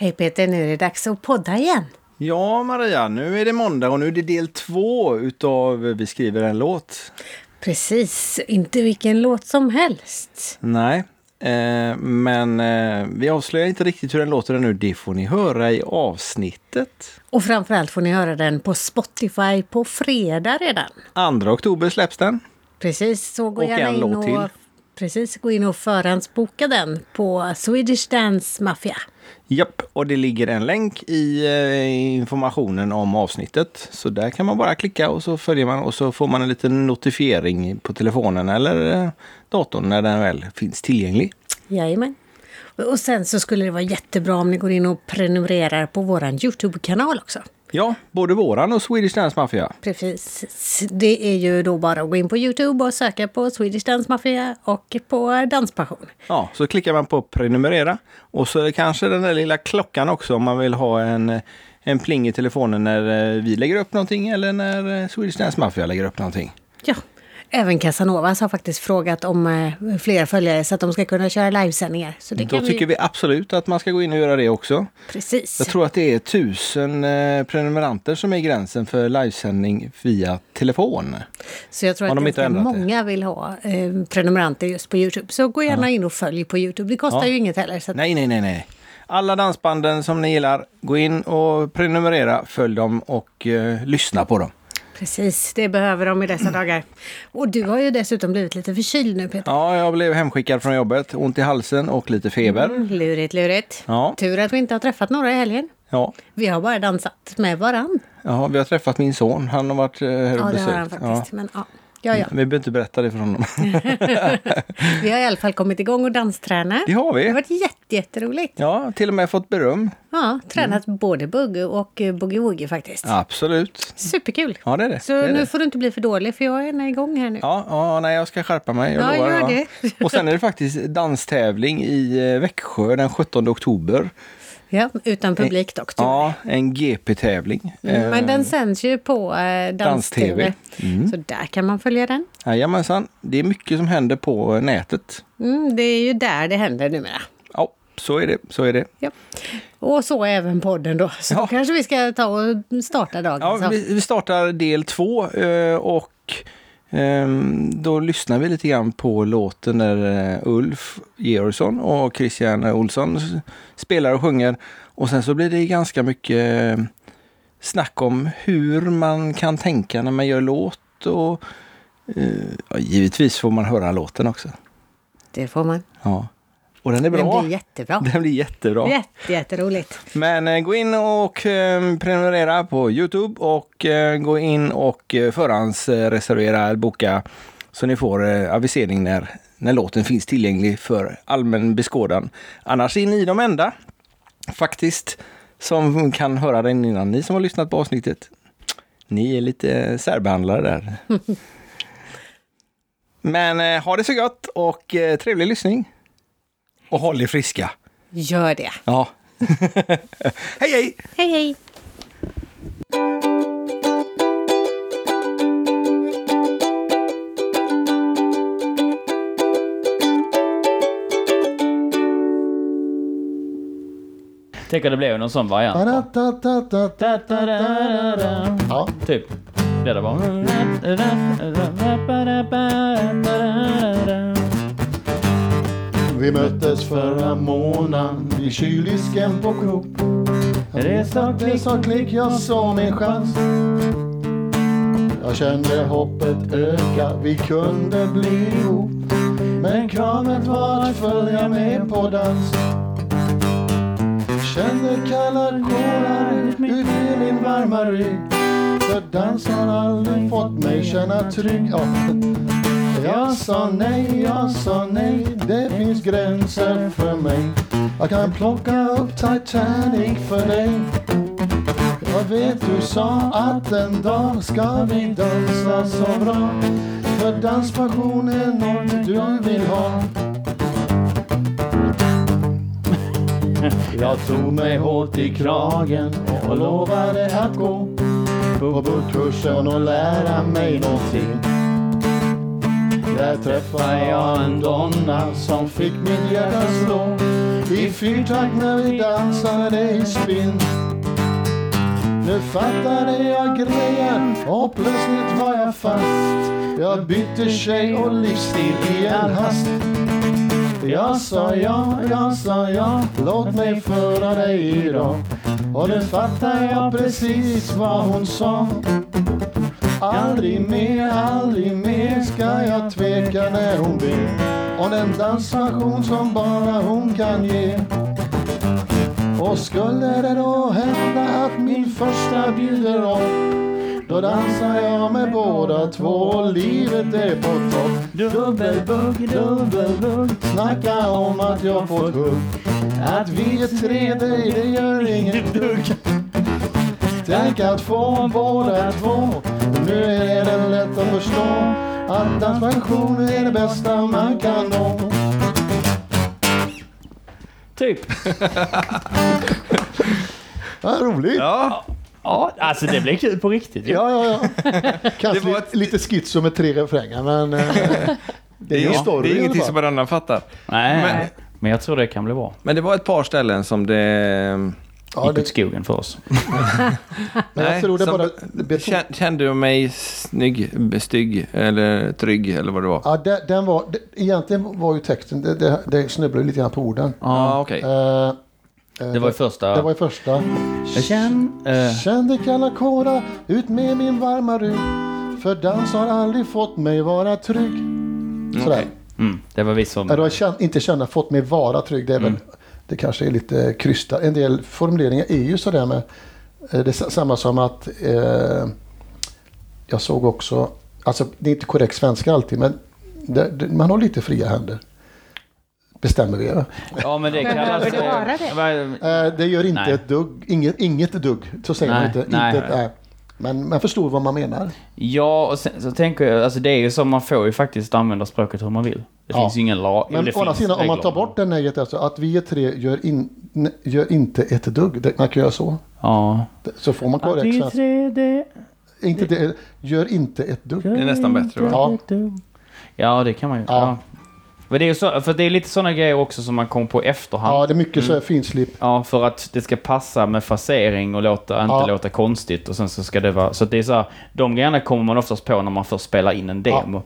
Hej Peter, nu är det dags att podda igen. Ja Maria, nu är det måndag och nu är det del två utav Vi skriver en låt. Precis, inte vilken låt som helst. Nej, eh, men eh, vi avslöjar inte riktigt hur den låter nu. Det får ni höra i avsnittet. Och framförallt får ni höra den på Spotify på fredag redan. 2 oktober släpps den. Precis, så gå Och gärna in och. Precis, gå in och förhandsboka den på Swedish Dance Mafia. Japp, och det ligger en länk i eh, informationen om avsnittet. Så där kan man bara klicka och så följer man och så får man en liten notifiering på telefonen eller eh, datorn när den väl finns tillgänglig. Jajamän. Och sen så skulle det vara jättebra om ni går in och prenumererar på vår Youtube-kanal också. Ja, både våran och Swedish Dance Mafia. Precis. Det är ju då bara att gå in på Youtube och söka på Swedish Dance Mafia och på Danspassion. Ja, så klickar man på prenumerera och så är det kanske den där lilla klockan också om man vill ha en, en pling i telefonen när eh, vi lägger upp någonting eller när eh, Swedish Dance Mafia lägger upp någonting. Ja, även Casanovas har faktiskt frågat om eh, fler följare så att de ska kunna köra livesändningar. Så det Då tycker vi absolut att man ska gå in och göra det också. Precis. Jag tror att det är tusen eh, prenumeranter som är gränsen för livesändning via telefon. Så jag tror Har att de inte ändrat det? många vill ha eh, prenumeranter just på Youtube. Så gå gärna in och följ på Youtube. Det kostar Ja. ju inget heller. Att, Nej, nej, nej, nej. Alla dansbanden som ni gillar, gå in och prenumerera, följ dem och eh, lyssna på dem. Precis, det behöver de i dessa dagar. Och du har ju dessutom blivit lite förkyld nu Peter. Ja, jag blev hemskickad från jobbet, ont i halsen och lite feber. Mm, lurigt, lurigt. Ja. Tur att vi inte har träffat några i helgen. Ja, Vi har bara dansat med varann. Ja, vi har träffat min son. Han har varit eh, här och Ja, det har besökt. han faktiskt. Men ja, ja, ja. Vi behöver inte berätta det för honom. Vi har i alla fall kommit igång och dansträna. Det har Det har vi. varit jätte, jätteroligt. Ja, till och med fått beröm. Ja, tränat både bugge och eh, boogie-woogie faktiskt. Absolut. Superkul! Ja, det är det. Så det är nu det. får du inte bli för dålig för jag är igång här nu. Ja, ja, nej, jag ska skärpa mig. Jag Ja, lovar, gör det. Och sen är det faktiskt danstävling i eh, Växjö den 17 oktober. Ja, utan publik dock. Ja, en GP-tävling. Mm, Men Eh, den sänds ju på eh, dans-tv. Mm. Så där kan man följa den. Jajamensan, det är mycket som händer på eh, nätet. Mm, det är ju där det händer numera. Ja, så är det. Så är det. Ja. Och så även podden då. Så Ja. kanske vi ska ta och starta dagen. Ja, vi, vi startar del två eh, och då lyssnar vi lite grann på låten där eh, Ulf Georgsson och Christian Olsson spelar och sjunger. Och sen så blir det ganska mycket eh, snack om hur man kan tänka när man gör låt och eh, ja, givetvis får man höra låten också. Det får man. Ja. Och den är bra. Den blir jättebra. Den blir jättebra. Jätte, jätteroligt. Men eh, gå in och eh, prenumerera på Youtube och eh, gå in och eh, förhandsreservera eller boka så ni får eh, avisering när, när låten finns tillgänglig för allmän beskådan. Annars är ni de enda faktiskt som kan höra den innan ni som har lyssnat på avsnittet. Ni är lite särbehandlade där. Men eh, ha det så gott och eh, trevlig lyssning. Och håll er friska. Gör det. Ja. hej hej! Hej, hej! Tänk om det blev någon sån variant. Ja, Typ. Det där var. Vi möttes förra månaden i kyldisken på Coop. Det sa Det klick. klick, jag såg min chans. Jag kände hoppet öka, vi kunde bli ihop. Men kravet var att följa med på dans. Kände kalla kårar ut i min varma rygg. För dans har aldrig fått mig känna trygg. Ja. Jag sa nej, jag sa nej, det finns gränser för mig. Jag kan plocka upp Titanic för dig. Jag vet du sa att en dag ska vi dansa så bra. För danspassion är något du vill ha. Jag tog mig hårt i kragen och lovade att gå på buggkursen och lära mig någonting. Där träffade jag en donna som fick mitt hjärta slå i fyrtakt när vi dansade i spinn. Nu fattade jag grejen och plötsligt var jag fast. Jag bytte tjej och livsstil i en hast. Jag sa ja, jag sa ja, låt mig föra dig idag. Och nu fattar jag precis vad hon sa. Aldrig mer, aldrig mer ska jag tveka när hon ber om den danspassion som bara hon kan ge. Och skulle det då hända att min första bjuder om. då dansar jag med båda två och livet är på topp. Dubbelbugg, dubbelbugg, snacka om att jag fått hugg. Att vi är tre, det, det gör inget dugg. Tänk att få båda två, nu är det lätt att förstå att danspension är det bästa man kan nå. Typ. Ja, roligt. Ja, Ja, alltså det blir kul på riktigt. ju. Ja, ja, ja. Kanske Det var lite, lite schizo med tre refränger, men eh, det är ju en det story är ingenting som varannan fattar. Nej, Men- men, jag tror det kan bli bra. Men det var ett par ställen som det... Ja, Gick det, åt skogen för oss. men jag det bara... beton- Kände du mig snygg, stygg eller trygg eller vad det var? Ja, den, den var, det, egentligen var ju texten, det, det, det snubblade lite grann på orden. Ja, okej. Eh, eh, Det var ju första. det var ju första. Känn, eh, Känn det kalla kåra ut med min varma rygg. För dans har aldrig fått mig vara trygg. Sådär. Okej. mm, det var vi som... Har känn, inte känna fått mig vara trygg. Det, är väl, det kanske är lite krystat. En del formuleringar är ju sådär med. eh, Det är sa- samma som att eh, jag såg också, alltså det är inte korrekt svenska alltid, men det, det, man har lite fria händer. Bestämmer vi. va? Ja, men det Behöver kallas... det vara det? Vad- Eh, det gör inte Nej. ett dugg, inget, inget dugg. Så säger man Nej, inte. nej. inte nej. Men man förstår vad man menar. Ja, och sen så tänker jag, alltså det är ju så, man får ju faktiskt använda språket hur man vill. Det Ja. finns ju ingen lag. Men å andra sidan, om man tar bort det nejet, alltså att vi är tre gör, in, ne- gör inte ett dugg. Det, man kan göra så. Ja. Så får man Att korrekt vi svenska. tre, det... Inte det, gör inte ett dugg. Det är nästan bättre va? Ja. Ja, det kan man ju. Ja. Ja. Men det är ju så, för det är lite sådana grejer också som man kommer på efterhand. Ja, det är mycket så här finslip. Ja, för att det ska passa med fasering och låta, inte Ja. låta konstigt. Och sen så ska det vara... Så att det är så här, de grejerna kommer man oftast på när man först spelar in en demo.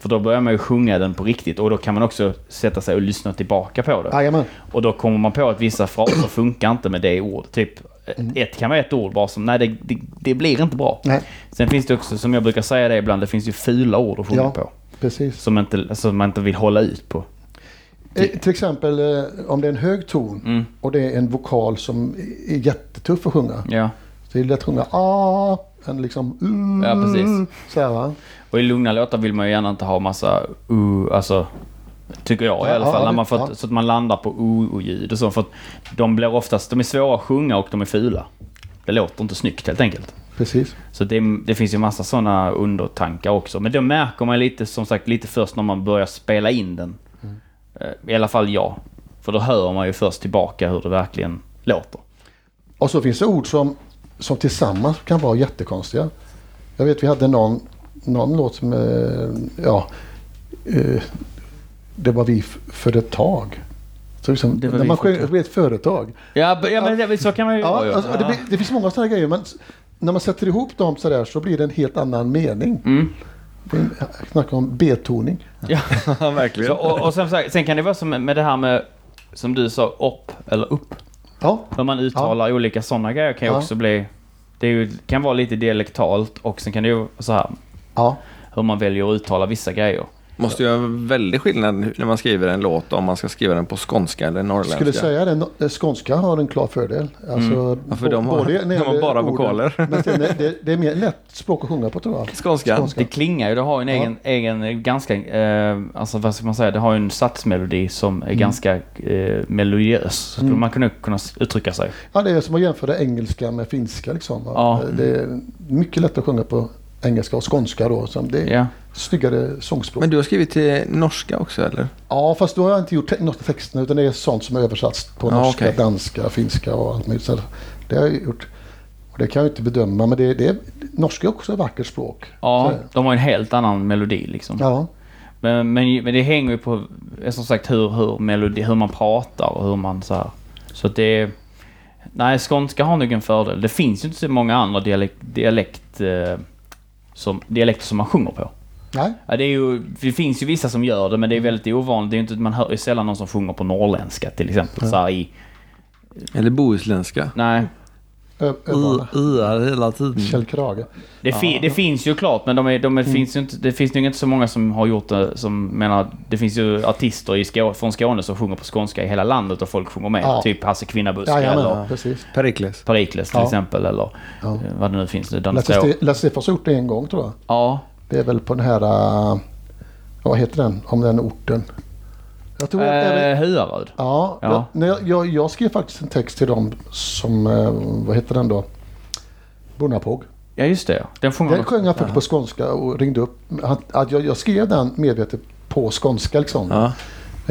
För då börjar man ju sjunga den på riktigt och då kan man också sätta sig och lyssna tillbaka på det. Jajamän. Och då kommer man på att vissa fraser funkar inte med det ordet. Typ, Mm. ett kan vara ett ord bara som, nej det, det, det blir inte bra. Nej, Sen finns det också, som jag brukar säga det ibland, det finns ju fula ord att sjunga Ja. på. Precis. Som, inte, som man inte vill hålla ut på. Eh, till exempel eh, om det är en hög ton Mm. och det är en vokal som är jättetuff att sjunga. Ja. Så det är lätt att sjunga ah, än liksom uh, Ja, precis. Så här, va? Och i lugna låtar vill man ju gärna inte ha massa uh, alltså Tycker jag i alla fall. ja, det- fått, ja. Så att man landar på uh och ljud och så. För att de blir oftast, de är svåra att sjunga och de är fula. Det låter inte snyggt helt enkelt. Precis. Så det, det finns ju massa sådana undertankar också. Men det märker man lite, som sagt, lite först när man börjar spela in den. Mm. Eh, I alla fall jag. För då hör man ju först tillbaka hur det verkligen låter. Och så finns det ord som, som tillsammans kan vara jättekonstiga. Jag vet vi hade någon, någon låt som, eh, ja, eh, det var vi f- för ett tag. Så liksom, Det var när man sjöng, ett företag. Ja, ja men det, så kan man ju Ja, alltså, det, det finns många sådana grejer men när man sätter ihop dem sådär så blir det en helt annan mening. Mm. Snackar om betoning. Ja. Ja, verkligen. Så, och, och sen, sen kan det vara som med det här med, som du sa, upp eller upp. Ja, Hur man uttalar olika sådana grejer kan ju Ja. också bli... Det ju, kan vara lite dialektalt och sen kan det ju vara så här ja. hur man väljer att uttala vissa grejer. Måste ju göra väldig skillnad när man skriver en låt om man ska skriva den på skånska eller norrländska. Skulle säga det, skånska har en klar fördel. Alltså, Mm. Ja, för de har- de har bara orden, vokaler. Men sen, det, det är mer lätt språk att sjunga på tror jag. Skånska. Skånska. Det klingar ju, det har en Ja. egen, egen ganska, eh, alltså vad ska man säga, det har en satsmelodi som är ganska eh, melodiös. Så skulle Mm. man kunna, kunna uttrycka sig. Ja, det är som att jämföra engelska med finska. Liksom? Ja. Det är mycket lätt att sjunga på engelska och skånska då. Så det är Ja. snyggare sångspråk. Men du har skrivit till norska också eller? Ja, fast då har jag inte gjort av texterna utan det är sånt som är översatts på Ja, norska, okej. danska, finska och allt möjligt. Så det har jag gjort. Och det kan jag inte bedöma, men det, det är, norska är också ett vackert språk. Ja, de har en helt annan melodi liksom. Ja, Men, men, men det hänger ju på, eh, som sagt, hur, hur, melodi, hur man pratar och hur man så här. Så att det... Nej, skånska har nog en fördel. Det finns ju inte så många andra dialekt, dialekt, eh, som, dialekter som man sjunger på. Nej, Ja, det, är ju, det finns ju vissa som gör det, men det är väldigt ovanligt. Det är inte, man hör ju sällan någon som sjunger på norrländska till exempel. Så här, i, Eller bohuslänska. nej, Uar hela tiden. Kjell Krage. det, fi, det finns ju klart, men de är, de är, finns ju inte, det finns nog inte så många som har gjort det. Som menar, det finns ju artister i Skå, från Skåne som sjunger på skånska i hela landet och folk sjunger med. Ja. Typ Hasse Kvinnabuske Jajamän, eller precis. Perikles. Perikles till Ja. exempel. Eller Ja. eh, vad det nu finns. Lasse har gjort det en gång tror jag. Ja, Det är väl på den här... äh, vad heter den? Om den orten. Jag tror att även, eh, Huaröd. Ja, ja. Jag, jag, jag, skrev faktiskt en text till dem som, eh, vad heter den då? Bonnapåg. Ja, just det. Den sjunger Den de- sjöng jag faktiskt på skånska och ringde upp. Att, att jag, jag skrev den medvetet på skånska liksom. Ja.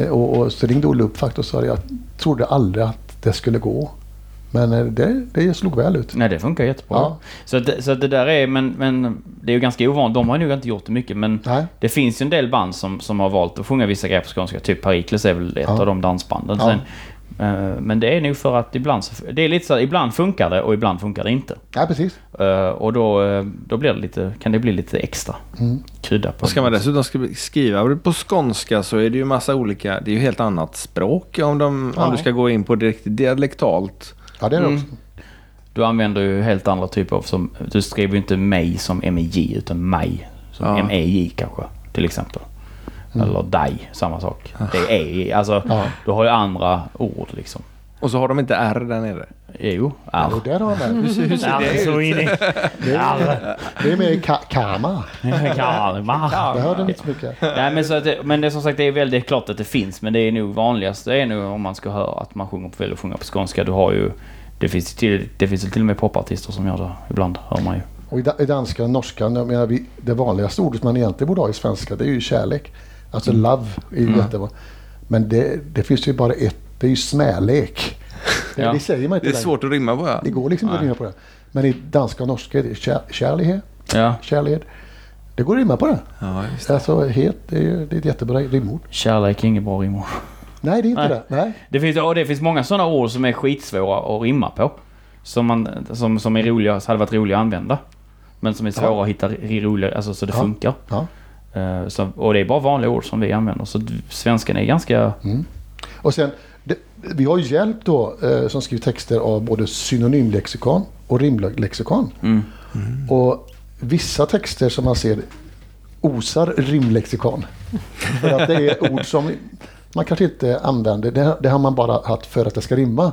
Eh, Och, och så ringde Olle upp faktiskt och sa att jag trodde aldrig att det skulle gå. Men eh, det, det slog väl ut. Nej, det funkar jättebra. Ja. Så, det- så det där är, men, men det är ju ganska ovanligt. De har nog inte gjort det mycket, men Nej. det finns ju en del band som, som har valt att sjunga vissa grejer på skånska. Typ Perikles är väl ett Ja. av de dansbanden. Ja. Sen, eh, men det är nog för att ibland, så, det är lite så här, ibland funkar det och ibland funkar det inte. Ja, precis. Eh, och då, då blir det lite, kan det bli lite extra Mm. krydda på. Och ska man dessutom skri- skriva på skånska så är det ju massa olika, det är ju helt annat språk om, de, Ja. om du ska gå in på direkt dialektalt. Ja, det är det Mm. också. Du använder ju helt andra typer av som, du skriver ju inte mig som MEJ utan mig som Ja. MEJ kanske till exempel. Eller dig, samma sak. Det är EJ, alltså Ja. du har ju andra ord liksom. Och så har de inte R där nere. Jo, R. Och där har Hur ser, hur ser det så ut? in i... det. Är, det är mer ka- Kama. Kalmar. Det hörde inte så mycket. Nej men så att det, men det är som sagt det är väldigt klart att det finns men det är nog vanligast det är nog om man ska höra att man sjunger på, att sjunga på skånska. Du har ju det finns, till, det finns ju till och med popartister som gör det ibland, hör man ju. Och i, da- i danska och norska, jag menar, vi, det vanligaste ordet man egentligen borde ha i svenska det är ju kärlek. Alltså love är ju jättebra. Men det, det finns ju bara ett, det är ju smälek. Det, Ja. det säger man inte Det är längre. svårt att rimma på ja. Det går liksom inte att Nej. rimma på det. Men i danska och norska är det kär, kärlighet. Ja. Kärlighet. Det går att rimma på det. Ja, just det. Alltså het, det är, det är ett jättebra rimord. Kärlek är inget bra rimord. Nej, det är inte Nej. det. Nej. Det finns, och det finns många sådana ord som är skitsvåra att rimma på. Som, man, som, som är roliga, hade varit roliga att använda. Men som är svåra Ja. att hitta roliga, alltså så det Ja. funkar. Ja. Eh, så, och det är bara vanliga ord som vi använder. Så svenskan är ganska... Och sen, det, vi har hjälp då eh, som skriver texter av både synonymlexikon och rimlexikon. Mm. Och vissa texter som man ser osar rimlexikon. För att det är ord som man kanske inte använder. Det, det har man bara haft för att det ska rimma.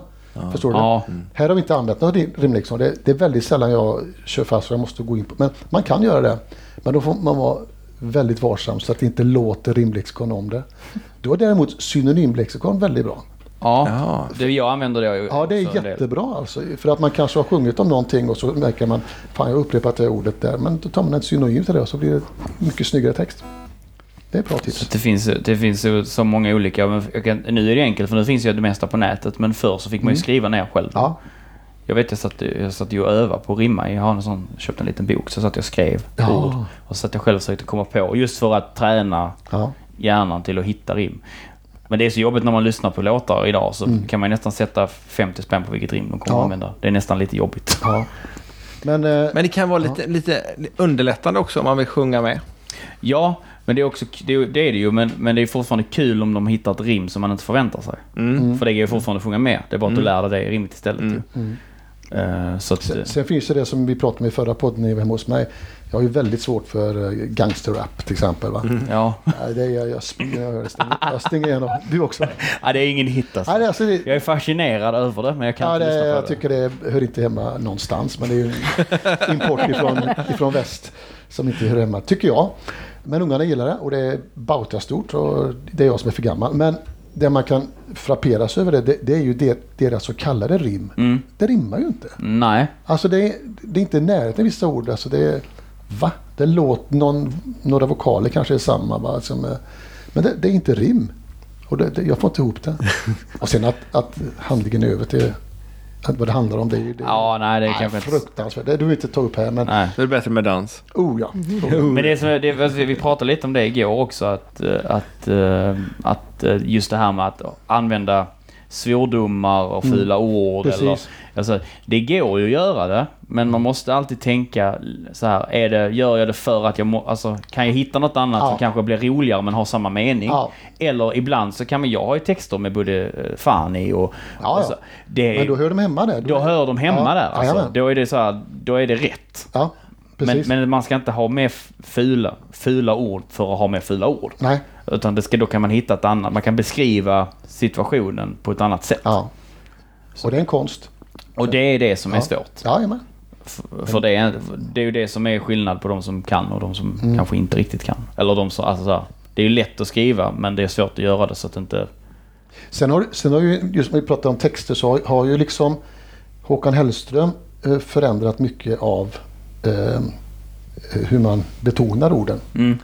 Förstår du? Ja. Här har vi inte använt något rim- rimlexikon. Det, det är väldigt sällan jag kör fast och jag måste gå in på. Men man kan göra det. Men då får man vara väldigt varsam så att det inte låter rimlexikon om det. Då är däremot synonymlexikon väldigt bra. Ja, Ja. det, jag använder det Ja, det är en jättebra alltså. För att man kanske har sjungit om någonting och så märker man, fan jag har upprepat det ordet där. Men då tar man ett synonym till det och så blir det mycket snyggare text. Det är bra Så tips. det finns, det finns så många olika. men jag kan, nu är det enkelt för nu finns ju det mesta på nätet. Men förr så fick man ju skriva ner själv. Mm. Ja, Jag vet jag satt, jag satt ju och övade på att rimma. Jag har en sån, köpt en liten bok så satt jag och skrev Ja. ord. Och så satt jag själv och försökte komma på. Just för att träna ja. hjärnan till att hitta rim. Men det är så jobbigt när man lyssnar på låtar idag så kan man ju nästan sätta 50 spänn på vilket rim de kommer Mm. Ja. att använda. Det är nästan lite jobbigt. ja. Men, eh, Men det kan vara lite, lite underlättande också om man vill sjunga med. Ja, men det är också det är, det, är det ju. Men, men det är fortfarande kul om de hittar ett rim som man inte förväntar sig. Mm. För det går ju fortfarande att sjunga med. Det är bara att du lär dig det rimmet istället Mm. Eh, så att, sen, sen finns det det som vi pratade om i förra podden när jag var hemma hos mig. Jag har ju väldigt svårt för eh, gangsterrap till exempel. Va? ja. Nej, det är, jag, jag, jag, stänger, jag stänger igenom. Du också? ja, det är ingen hit alltså. Nej, alltså, det, Jag är fascinerad över det, men jag kan Ja, inte det, lyssna på jag det. tycker det hör inte hemma någonstans. Men det är ju en import ifrån, ifrån väst som inte hör hemma, tycker jag. Men ungarna gillar det och det är bauta stort och det är jag som är för gammal. Men det man kan frapperas över det, det, det är ju det, deras så kallade rim. Mm. Det rimmar ju inte. Nej. Alltså det är, det är inte i närheten vissa ord. Alltså det är, va? Det låter någon, några vokaler kanske är samma. Va? Som, är- men det, det är inte rim. Och det, jag får inte ihop det. Och sen att, att handlingen är över till vad det handlar om. Det är ju det Ja, nej det är nej, kanske inte... fruktansvärt. Det du vill inte ta upp här men Nej. Det är bättre med dans. oh ja. Men det som, det, vi pratade lite om det igår också att, eh, att, eh, att eh, just det här med att använda svordomar och fula ord. Precis. Eller, alltså, det går ju att göra det, men man måste alltid tänka så här, är det, gör jag det för att jag må, alltså, kan jag hitta något annat Ja. som kanske blir roligare men har samma mening? Ja. Eller ibland så kan man, jag har ju texter med både eh, fan i och... ja. Alltså, det, Men då hör de hemma där. då hör de hemma där. Alltså, då är det så här, då är det rätt. Ja, Men, men man ska inte ha med fula, fula ord för att ha med fula ord. Nej, Utan det ska, då kan man hitta ett annat, man kan beskriva situationen på ett annat sätt. ja. Och det är en konst. Och det är det som är Ja. svårt. Jajamän. F- För det är, det är ju det som är skillnad på de som kan och de som Mm. kanske inte riktigt kan. Eller de som, alltså så här, det är ju lätt att skriva men det är svårt att göra det så att det inte... Sen har, sen har ju, just när vi pratar om texter så har, har ju liksom Håkan Hellström eh, förändrat mycket av eh, hur man betonar orden. Mm,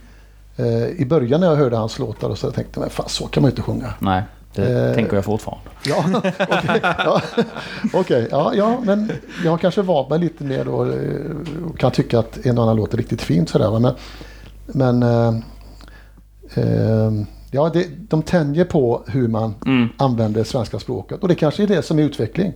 I början när jag hörde hans låtar och så tänkte jag, men fan så kan man ju inte sjunga. nej, det Eh, tänker jag fortfarande. Ja, okej. Ja, okej, ja, ja, men jag har kanske valt mig lite mer då eh, och kan tycka att en och annan låter riktigt fint sådär. Men, men eh, eh, ja, det, de tänjer på hur man Mm. använder svenska språket och det kanske är det som är utveckling.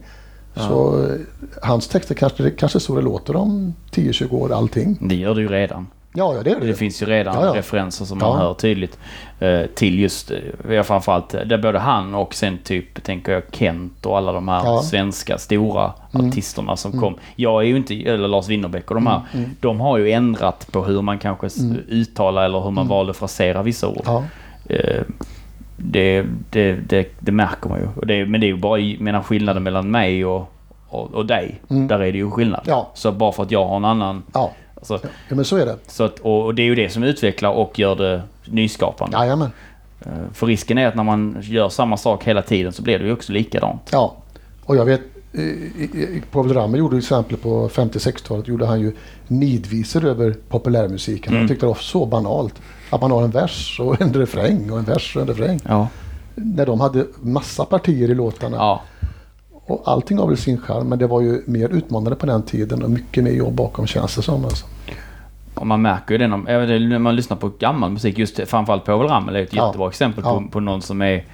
Så eh, hans texter kanske, kanske är så det låter om 10-20 år allting. Det gör det ju redan. Ja, ja det det. Det finns ju redan Ja, ja. referenser som man hör tydligt eh, till just, eh, ja, framförallt, eh, det är både han och sen typ, tänker jag, Kent och alla de här svenska stora Mm. artisterna som kom. Jag är ju inte, eller Lars Winnerbäck och de här, Mm. de har ju ändrat på hur man kanske s- uttalar eller hur man valde att frasera vissa ord. Eh, det, det, det, det märker man ju. Och det, men det är ju bara menar, skillnaden mellan mig och, och, och dig. Mm. Där är det ju skillnad. Så bara för att jag har en annan... Alltså, ja, men så är det. så att, och, det är ju det som utvecklar och gör det nyskapande. Jajamän. Eh, För risken är att när man gör samma sak hela tiden så blir det ju också likadant. Ja, och jag vet eh, i- Povel Ramel gjorde till exempel på 50-60-talet gjorde han ju nidvisor över populärmusiken. Mm. Han tyckte det var så banalt. Att man har en vers och en refräng och en vers och en refräng. Ja. När de hade massa partier i låtarna. ja. Och allting har väl sin charm men det var ju mer utmanande på den tiden och mycket mer jobb bakom känns det som. Alltså. Och man märker ju det när, man lyssnar på gammal musik. Just framförallt Povel Ramel är ett Ja. jättebra exempel Ja. på, på någon som är...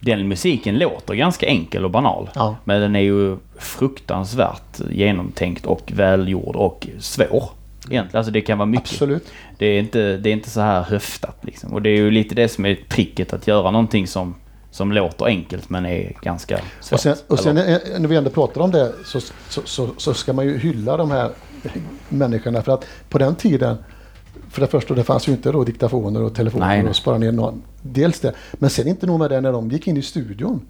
Den musiken låter ganska enkel och banal. Ja. Men den är ju fruktansvärt genomtänkt och välgjord och svår. Egentligen. Alltså det kan vara mycket. Absolut. Det är, inte, det är inte så här höftat liksom. Och det är ju lite det som är tricket att göra någonting som, som låter enkelt men är ganska svårt. Och sen, och sen när vi ändå pratar om det så, så, så, så ska man ju hylla de här människorna. För att på den tiden, för det första, det fanns ju inte då diktafoner och telefoner Nej, nej. och spara ner någon. Dels det. Men sen inte nog med det, när de gick in i studion,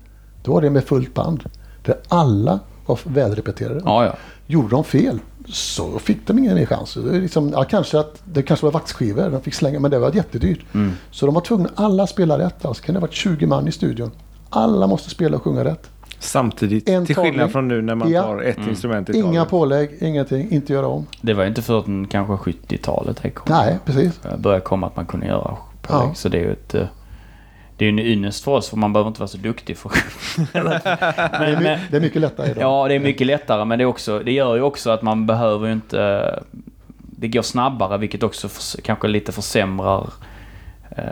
då var det med fullt band. Där alla var välrepeterade. Ja, ja. Gjorde de fel så fick de ingen chans. Det, är liksom, ja, kanske att, det kanske var vaxskivor de fick slänga, men det var jättedyrt. Mm. Så de var tvungna, alla spela rätt. Alltså kan det ha varit 20 man i studion. Alla måste spela och sjunga rätt. Samtidigt, En till skillnad tagning. från nu när man Ja. tar ett Mm. instrument i Inga taget. pålägg, ingenting, inte göra om. Det var inte förrän kanske 70-talet det kom. Nej, precis. Det började komma att man kunde göra pålägg. Ja. Så det är ju ett... eh, Det är ju en ynnest för oss för man behöver inte vara så duktig för... Det är, my, det är mycket lättare idag. Ja, det är mycket lättare men det, är också, det gör ju också att man behöver ju inte... Det går snabbare vilket också förs- kanske lite försämrar... Eh,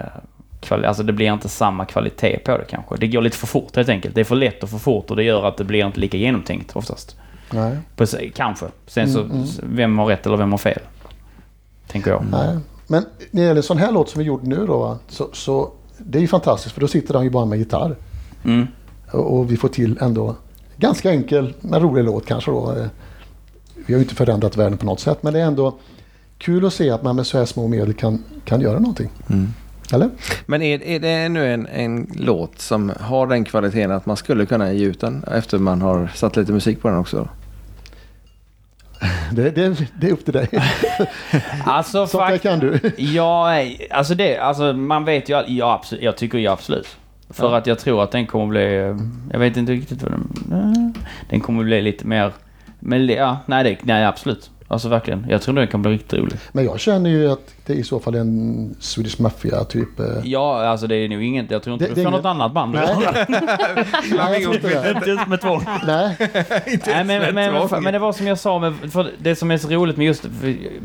kvali- alltså det blir inte samma kvalitet på det kanske. Det går lite för fort helt enkelt. Det är för lätt och för fort och det gör att det blir inte lika genomtänkt oftast. Nej, På, kanske. Sen så, Mm, mm. vem har rätt eller vem har fel? Tänker jag. nej. Men när det gäller sån här låt som vi gjorde nu då, så, så det är ju fantastiskt för då sitter han ju bara med gitarr. Mm. Och, och vi får till ändå ganska enkel men rolig låt kanske då. Vi har ju inte förändrat världen på något sätt men det är ändå kul att se att man med så här små medel kan, kan göra någonting. Mm. Eller? Men är, är det nu en, en låt som har den kvaliteten att man skulle kunna ge ut den efter man har satt lite musik på den också? Det, det, det är upp till dig. Alltså Sånt där kan du. Ja, alltså det, alltså man vet ju ja, absolut, jag tycker ju absolut. För Ja. att jag tror att den kommer bli, jag vet inte riktigt vad den, den kommer bli lite mer, men ja, nej, det, nej absolut. Alltså verkligen. Jag tror det kan bli riktigt roligt. Men jag känner ju att det är i så fall en Swedish Mafia typ. eh, Ja, alltså det är nog inget. Jag tror inte Det- du är får något inget- annat band. Nej. Nej, jag tror inte det. Inte med tvång. Nej, Nej, men, men, men, det var som jag sa, med, för det som är så roligt med just,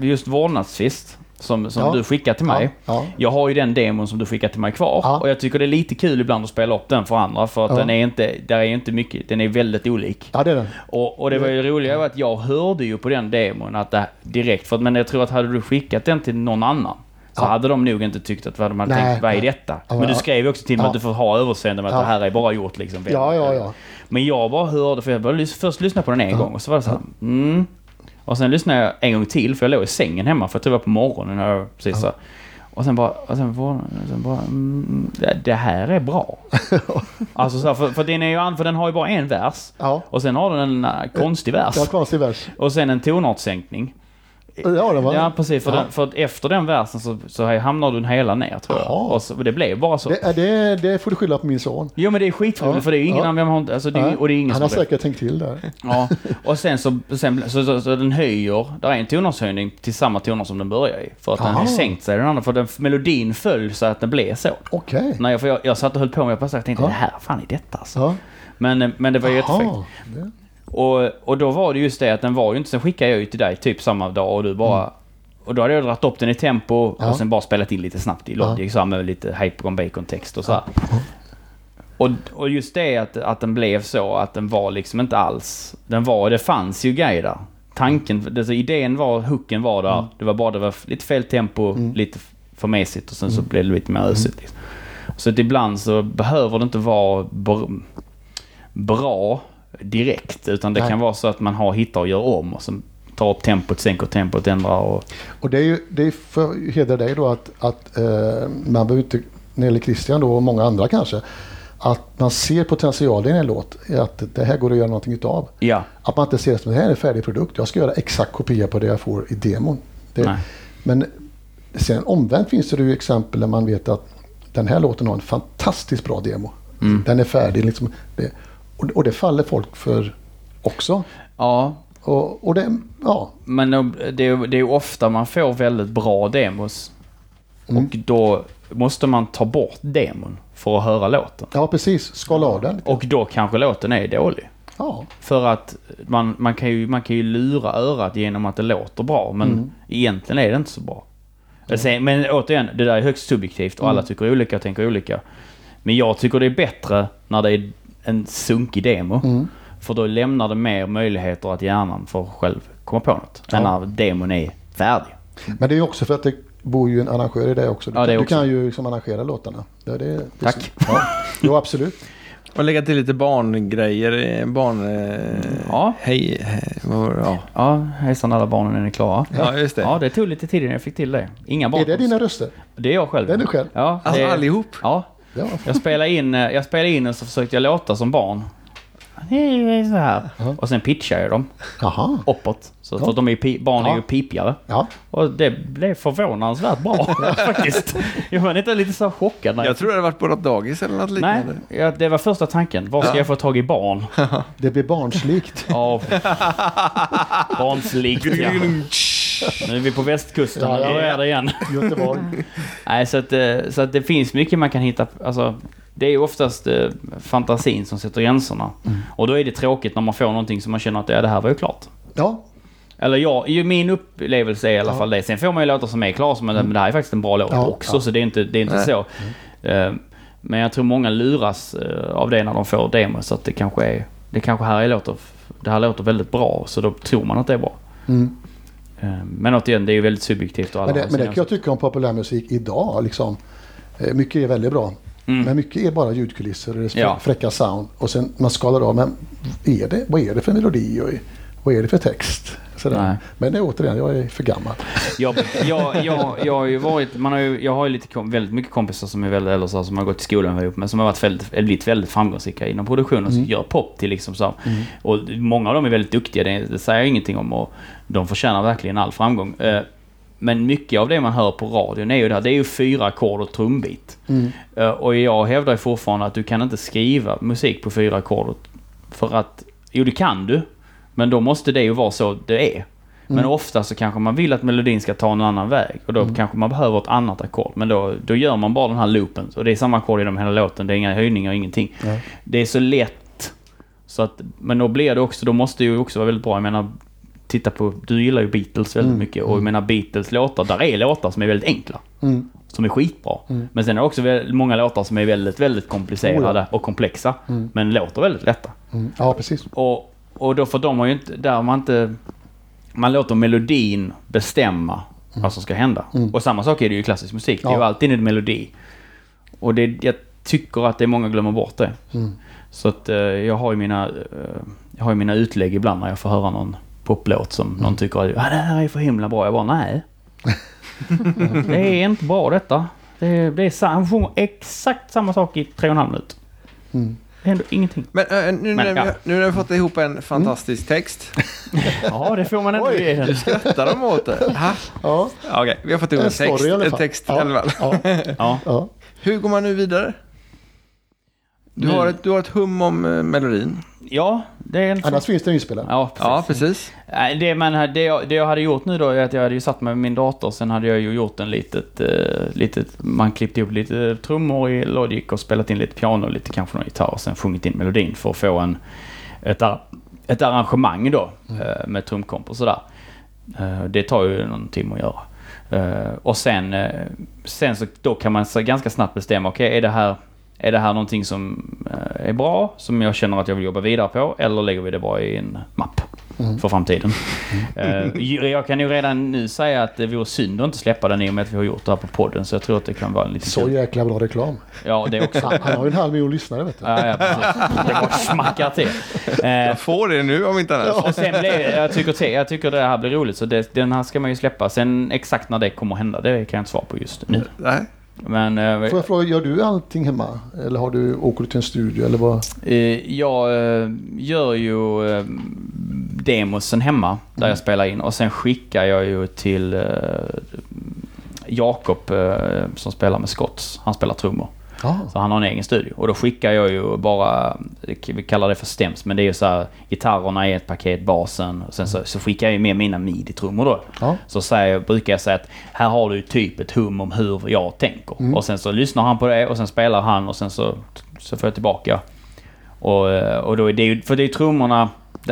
just vårdnadstvist, som, som Ja. du skickade till mig. Ja, ja. Jag har ju den demon som du skickade till mig kvar. Och jag tycker det är lite kul ibland att spela upp den för andra, för att den är inte, där är inte mycket, den är väldigt olik. ja det är den. Och, och det var ju roliga var att jag hörde ju på den demon att det, direkt, för att, men jag tror att hade du skickat den till någon annan så hade de nog inte tyckt att vad de hade Nej, tänkt, vad är detta? Men du skrev ju också till mig att du får ha överseende med att det här är bara gjort liksom. Ja, ja, ja. Men jag bara hörde, för jag började först lyssna på den en gång och så var det så här, mm. Och sen lyssnade jag en gång till för jag låg i sängen hemma för tror det var på morgonen jag precis så. Och sen bara, och sen bara, och sen bara mm, det, det här är bra. alltså så här, för, för, den är ju, för den har ju bara en vers. Ja, Och sen har den en äh, konstig vers. var konstig vers. Och sen en tonartssänkning. Ja, det var Ja, precis. För, Ja. den, för efter den versen så, så hamnar du en hela ner tror jag. Och, så, och det blev bara så. det, det, det får du skylla på min son. Jo men det är skitroligt Ja, för det är ingen annan, alltså det är, och det är ingen Han har har det. säkert tänkt till där. Ja, och sen så, sen, så, så, så den höjer, där är en tonartshöjning till samma toner som den börjar i. För att den har Aha. sänkt sig den andra, för den, melodin föll så att den blev så. Okej. Nej, för jag, jag satt och höll på med, jag bara tänkte Ja. det här, fan är detta alltså? Men, men det var ju jättefräckt. Och, och då var det just det att den var ju inte, sen skickade jag ju till dig typ samma dag och du bara Och då hade jag dragit upp den i tempo Mm. Ja. och sen bara spelat in lite snabbt i Logic här med lite Hyper on Bacon text och så. Ja. Och, och just det att, att den blev så att den var liksom inte alls... Den var, det fanns ju grejer där. Tanken, alltså idén var, hooken var där. Mm. Det var bara det var lite fel tempo, lite för mesigt och sen Mm. så blev det lite mer ösigt. Liksom. Så att ibland så behöver det inte vara br- bra direkt. Utan det Nej. kan vara så att man har hittar och gör om och sen tar upp tempot, sänker tempot, ändrar och... Och det är ju det är för hedra dig då att, att eh, man behöver inte, när det gäller Christian då och många andra kanske, att man ser potentialen i en låt, att det här går att göra någonting utav. Ja. Att man inte ser det som det här är en färdig produkt, jag ska göra exakt kopia på det jag får i demon. Det, men sen omvänt finns det ju exempel där man vet att den här låten har en fantastiskt bra demo. Mm. Den är färdig liksom. Det, och, och det faller folk för också. Ja, Och, och det, ja, men det är, det är ofta man får väldigt bra demos. Mm. Och då måste man ta bort demon för att höra låten. ja precis, skala av den. Och då kanske låten är dålig. Ja, För att man, man, kan ju, man kan ju lura örat genom att det låter bra, men Mm. egentligen är det inte så bra. Sen, men återigen, det där är högst subjektivt och Mm. alla tycker olika och tänker olika. Men jag tycker det är bättre när det är en sunkig demo. Mm. För då lämnar det mer möjligheter att hjärnan får själv komma på något. Än Ja. när demon är färdig. men det är ju också för att det bor ju en arrangör i det också. Du, Ja, det du också. kan ju liksom arrangera låtarna. Det, det, det, Tack. Ja, jo, absolut. Och lägga till lite barngrejer. eh, Barn... Eh, Ja. Hej. det? Ja. Ja, hejsan alla barnen, är ni klara? ja, just det. Ja, det tog lite tid innan jag fick till det. Inga barn. Är det dina röster? Det är jag själv. Det är du själv? Ja, Alltså det- allihop? Ja, Ja. Jag spelade in, eh, jag spelade in och så försökte jag låta som barn. Så här. Och sen pitchade jag dem Jaha. uppåt. Så Ja. de är barn är ju pipigare. Ja. Och det blev förvånansvärt bra faktiskt. Jag var lite, lite så chockad när Jag tror det hade varit på något dagis eller något Nej, liknande. ja, det var första tanken. Var ska jag få tag i barn? Det blir barnslikt. Ja, barnslikt ja. Nu är vi på västkusten, Ja, ja, ja. är det igen. Göteborg. Nej, så att, eh, så att det finns mycket man kan hitta. Alltså, det är oftast eh, fantasin som sätter gränserna. Mm. Och då är det tråkigt när man får någonting som man känner att ja, det här var ju klart. Ja, Eller ja, min upplevelse är i alla Ja. fall det. Sen får man ju låtar som är klara, som, men det här är faktiskt en bra låt Ja, också. ja. Så det är inte, det är inte Nej. så. Eh, Men jag tror många luras av det när de får demos. Så att det kanske är, det kanske här är låter, det här låter väldigt bra. Så då tror man att det är bra. mm. Eh, Men återigen, det är ju väldigt subjektivt. Och alla men, det, men det kan jag tycka om populärmusik idag. Liksom. Eh, Mycket är väldigt bra. Mm. Men mycket är bara ljudkulisser och Ja. fräcka sound. Och sen man skalar av. Men är det, vad är det för melodi och vad är det för text? Sådär. Nej. Men det återigen, jag är för gammal. Jag, jag, jag, jag har ju varit, man har ju, jag har ju lite, väldigt mycket kompisar som är väldigt äldre så som har gått i skolan ihop men som har varit väldigt, blivit väldigt framgångsrika inom produktionen och Mm. gör pop till liksom så. här. Och många av dem är väldigt duktiga, det, det säger jag ingenting om och de förtjänar verkligen all framgång. Eh, Men mycket av det man hör på radion är ju det här, det är ju fyra ackord och trumbit. Mm. Eh, Och jag hävdar ju fortfarande att du kan inte skriva musik på fyra ackord. För att, jo det kan du. Men då måste det ju vara så det är. Men ofta så kanske man vill att melodin ska ta en annan väg. Och då kanske man behöver ett annat ackord. Men då, då gör man bara den här loopen. Och det är samma ackord genom hela låten. Det är inga höjningar, ingenting. Nej. Det är så lätt. Så att, men då blir det också, då måste det ju också vara väldigt bra. Jag menar, titta på, du gillar ju Beatles väldigt Mm, mycket. Och jag menar Beatles låtar, där är låtar som är väldigt enkla. Mm. Som är skitbra. Mm. Men sen är det också väldigt, många låtar som är väldigt, väldigt komplicerade Oh och komplexa. Mm. Men låter väldigt lätta. Mm. Ja, precis. Och, och då för de har ju inte, där man inte... Man låter melodin bestämma vad som ska hända. Mm. Och samma sak är det ju i klassisk musik. Det är ju Ja. alltid en melodi. Och det, jag tycker att det är många glömmer bort det. Mm. Så att eh, jag har ju mina, eh, jag har ju mina utlägg ibland när jag får höra någon poplåt som någon tycker att ah, det här är för himla bra. Jag bara nej. det är inte bra detta. Det, det är han sjunger exakt samma sak i tre och en halv minut. Mm. Det händer ingenting. Men äh, nu, Men, när ja. vi, nu när vi fått ihop en fantastisk text. Ja, det får man ändå Oj. ge den. Du skrattar de åt det? Ha? Ja, Okej, vi har fått ihop en, text, i alla en fall. text ja. i alla fall. Ja, Ja. ja. Hur går man nu vidare? Du, har ett, du har ett hum om eh, melodin. Ja, det är en Annars finns det inspelad. Ja, precis. Ja, precis. Nej, Det, man, det, jag, det jag hade gjort nu då är att jag hade ju satt mig med min dator. Sen hade jag ju gjort en litet, eh, litet man klippte ihop lite trummor i Logic och spelat in lite piano och lite kanske någon gitarr. Och sen sjungit in melodin för att få en, ett, ar- ett arrangemang då eh, med trumkomp och sådär. Eh, det tar ju någon timme att göra. Eh, och sen, eh, sen så då kan man så ganska snabbt bestämma, okej är det här är det här någonting som eh, är bra, som jag känner att jag vill jobba vidare på, eller lägger vi det bara i en mapp Mm. för framtiden? Eh, ju- jag kan ju redan nu säga att det vore synd att inte släppa den i och med att vi har gjort det här på podden, så jag tror att det kan vara en liten Så kul. jäkla bra reklam. Ja, det också. Han, han har ju en halv miljon lyssnare vet du. Ja, ja, precis. Det bara smackar till. Eh, Jag får det nu om inte annat. och sen blir, jag, tycker, jag tycker det här blir roligt, så det, den här ska man ju släppa. Sen exakt när det kommer att hända, det kan jag inte svara på just nu. Nej. Men eh, Får jag fråga, gör du allting hemma? Eller har du, åker du till en studio eller vad? Eh, Jag eh, gör ju eh, demosen hemma där jag spelar in och sen skickar jag ju till Jakob som spelar med Scotts. Han spelar trummor. Ja. Så han har en egen studio. Och då skickar jag ju bara, vi kallar det för stems, men det är ju så här gitarrerna i ett paket, basen. Och sen så, så skickar jag ju med mina midi-trummor då. Ja. Så säger, brukar jag säga att här har du typ ett hum om hur jag tänker. Mm. Och sen så lyssnar han på det och sen spelar han och sen så, så får jag tillbaka. Och, och då är det ju, för det är trummorna,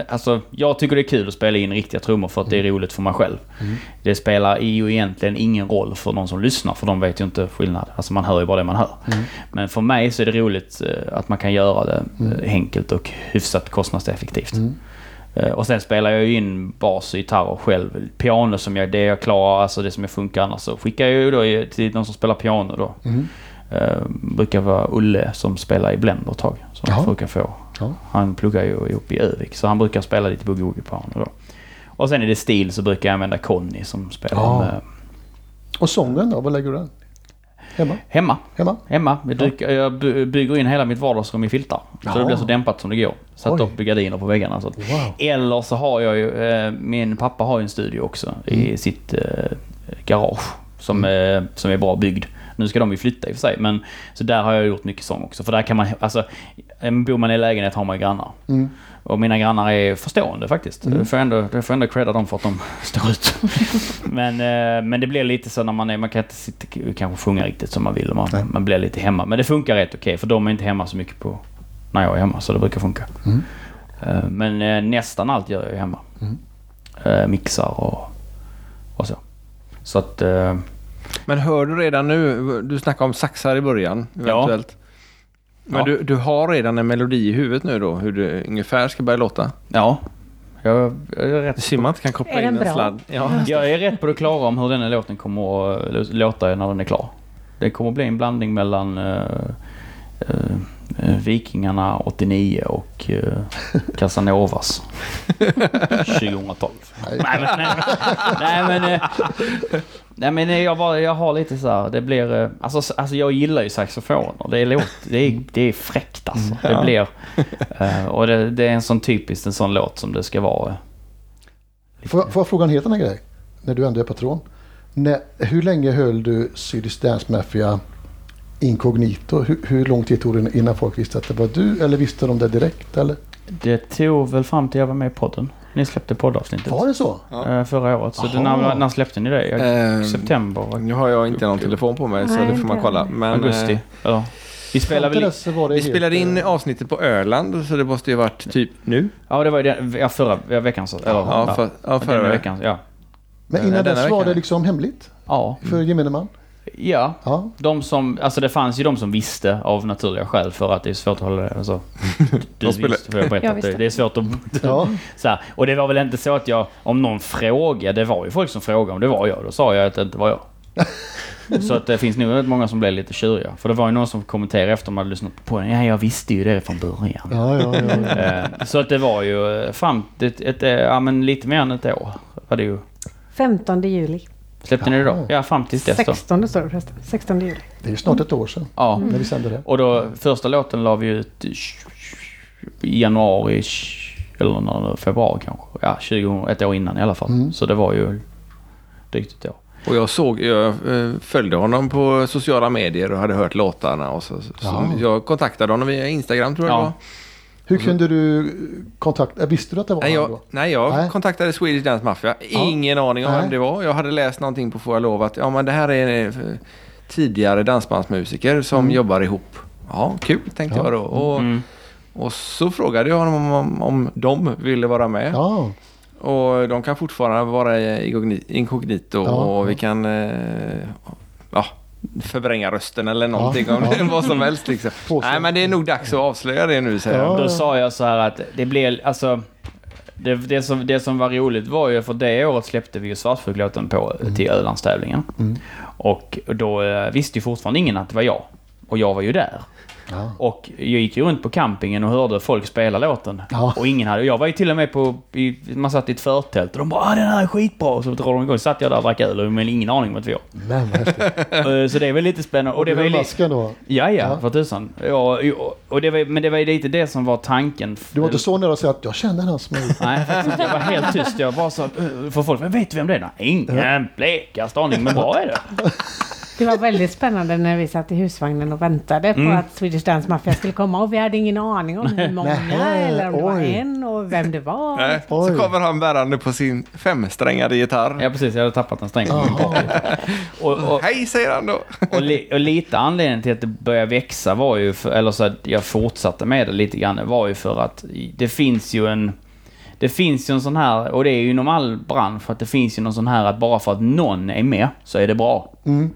alltså jag tycker det är kul att spela in riktiga trummor för att det är roligt för mig själv. Mm. Det spelar ju egentligen ingen roll för någon som lyssnar för de vet ju inte skillnad. Alltså man hör ju bara det man hör. Mm. Men för mig så är det roligt eh, att man kan göra det eh, enkelt och hyfsat kostnadseffektivt. Mm. Eh, Och sen spelar jag ju in bas och gitarrer själv. Piano som jag, det jag klarar, alltså det som jag funkar annars. Så skickar jag ju då till någon som spelar piano då. Mm. Eh, brukar vara Ulle som spelar i Blender ett tag. Som brukar få. Ja. Han pluggar ju ihop i Övik så han brukar spela lite boogie piano då. Och sen är det stil så brukar jag använda Conny som spelar Ja. med, Och sången då, var lägger du den? Hemma? hemma. Hemma? Hemma. Jag, dyker, jag by- bygger in hela mitt vardagsrum i filtar. Så Ja. det blir så dämpat som det går. Satt Oj. upp gardiner på väggarna. Så Wow. eller så har jag ju, eh, min pappa har ju en studio också Mm. i sitt eh, garage. Som, eh, som är bra byggd. Nu ska de ju flytta i och för sig. Men, så där har jag gjort mycket sång också. För där kan man, alltså, bor man i lägenhet har man ju grannar. Mm. Och mina grannar är förstående faktiskt. Mm. Det får jag ändå, det får jag ändå credda dem för att de står ut. men, eh, men det blir lite så när man är, man kan inte sitta, kanske sjunga riktigt som man vill. Man, Nej. man blir lite hemma. Men det funkar rätt okej för de är inte hemma så mycket på när jag är hemma. Så det brukar funka. Mm. Eh, men eh, nästan allt gör jag hemma. Mm. Mixar och, och så. Så att... Men hör du redan nu, du snackade om saxar i början eventuellt. Men Ja. du, du har redan en melodi i huvudet nu då, hur det ungefär ska börja låta? ja. Jag, jag är rätt Det ser man inte kan koppla in den en bra? sladd. Ja. Jag är rätt på det klara om hur den här låten kommer att eh, låta när den är klar. Det kommer att bli en blandning mellan uh, Vikingarna 89 och uh, Casanovas 2012. Nej. Nej men, nej, nej, men, eh, nej, men eh, jag, bara, jag har lite så här, det blir, eh, alltså, alltså jag gillar ju saxofoner. Det är, låt, det är, det är fräckt alltså. Det Ja. blir, eh, och det, det är en sån typisk en sån låt som det ska vara. Får, får jag fråga en helt annan grej? När du ändå är patron. När, hur länge höll du Swedish Dance Mafia inkognito? Hur, hur lång tid tog det innan folk visste att det var du? Eller visste de det direkt? Eller? Det tog väl fram till jag var med i podden. Ni släppte poddavsnittet. Var det så? eh, Förra året. Så det, när, när släppte ni det? Jag, Eh, september? Nu har jag inte någon telefon på mig så Nej, det får man inte kolla. Men, augusti? eh, Ja. Vi spelade väl... Vi helt, spelade in eh, avsnittet på Öland så det måste ju varit typ nu. Ja, det var ju den, ja, förra ja, veckan. Så, eller, Ja, för, ja förra veckan. Ja. Men innan dess var veckan. det liksom hemligt Ja. för gemene man? Ja. Ja. De som, alltså det fanns ju de som visste av naturliga skäl för att det är svårt att hålla det. Alltså, du visste, för jag berättade Jag att det, visste. det är svårt att... Ja. Så här, och det var väl inte så att jag, om någon frågade, det var ju folk som frågade om det var jag, då sa jag att det inte var jag. så att det finns nog rätt många som blev lite tjuriga. För det var ju någon som kommenterade efter man hade lyssnat på den. Ja, jag visste ju det från början. Ja, ja, ja, ja. Eh, så att det var ju eh, fram ett, ett, eh, ja men lite mer än ett år. Var det ju. 15 juli. Släppte ni det då? Ja, fram tills dess då. 16 står det förresten. 16 juli. Det är snart ett år sedan Ja. när vi sände det. Och då, första låten la vi ut i januari, eller när februari kanske. Ja, 20, ett år innan i alla fall. Mm. Så det var ju drygt ett år. Och jag såg, jag eh, följde honom på sociala medier och hade hört låtarna. Och så, så, Ja. Jag kontaktade honom via Instagram tror jag Ja. det var. Hur kunde du kontakta... Visste du att det var Nej, han jag, då? nej, jag Nej. kontaktade Swedish Dance Mafia. Ingen aning om Nej. vem det var. Jag hade läst någonting på Får jag lov att ja, men det här är eh, tidigare dansbandsmusiker som Mm. jobbar ihop. Ja, kul tänkte Ja. jag då. Och, Mm. och så frågade jag honom om, om, om de ville vara med. Ja, Och de kan fortfarande vara inkognito Ja, och vi ja. kan eh, ja, förvränga rösten eller någonting. Ja, om ja. vad som helst liksom. Nej men det är nog dags att avslöja det nu säger Ja. Då sa jag så här att det blev, alltså... Det, det, som, det som var roligt var ju för det året släppte vi ju Svartsjuklåten på till Ölandstävlingen. Mm. Och då eh, visste ju fortfarande ingen att det var jag. Och jag var ju där. Ja. Och jag gick ju runt på campingen och hörde folk spela låten. Ja. Och ingen hade... Jag var ju till och med på... I, man satt i ett förtält och de bara ah, den här är skitbra. Och så drar de igång. Så satt jag där och drack öl men ingen aning om att vi var. Men. Eh, Så det är väl lite spännande. Och Och det var masken då? Ja, ja, för tusan. Ja, och det var, men det var ju lite det som var tanken. Du var inte så nära att säga att jag känner han som. Nej, faktiskt. Jag var helt tyst. Jag bara så... eh, För folk, "Men vet du vem det är? Nej, ingen blekaste aning, men bra är det. Det var väldigt spännande när vi satt i husvagnen och väntade på Mm. att Swedish Dance Mafia skulle komma och vi hade ingen aning om hur många Nej, eller om det var en och vem det var. Nej, så Oj. kommer han bärande på sin femsträngade gitarr. Ja, precis. Jag hade tappat en sträng. på och, och, Hej säger han då. och, li, och lite anledningen till att det började växa var ju, för, eller så att jag fortsatte med det lite grann, var ju för att det finns ju en... Det finns ju en sån här, och det är ju inom all bransch, att det finns ju någon sån här att bara för att någon är med så är det bra. Mm.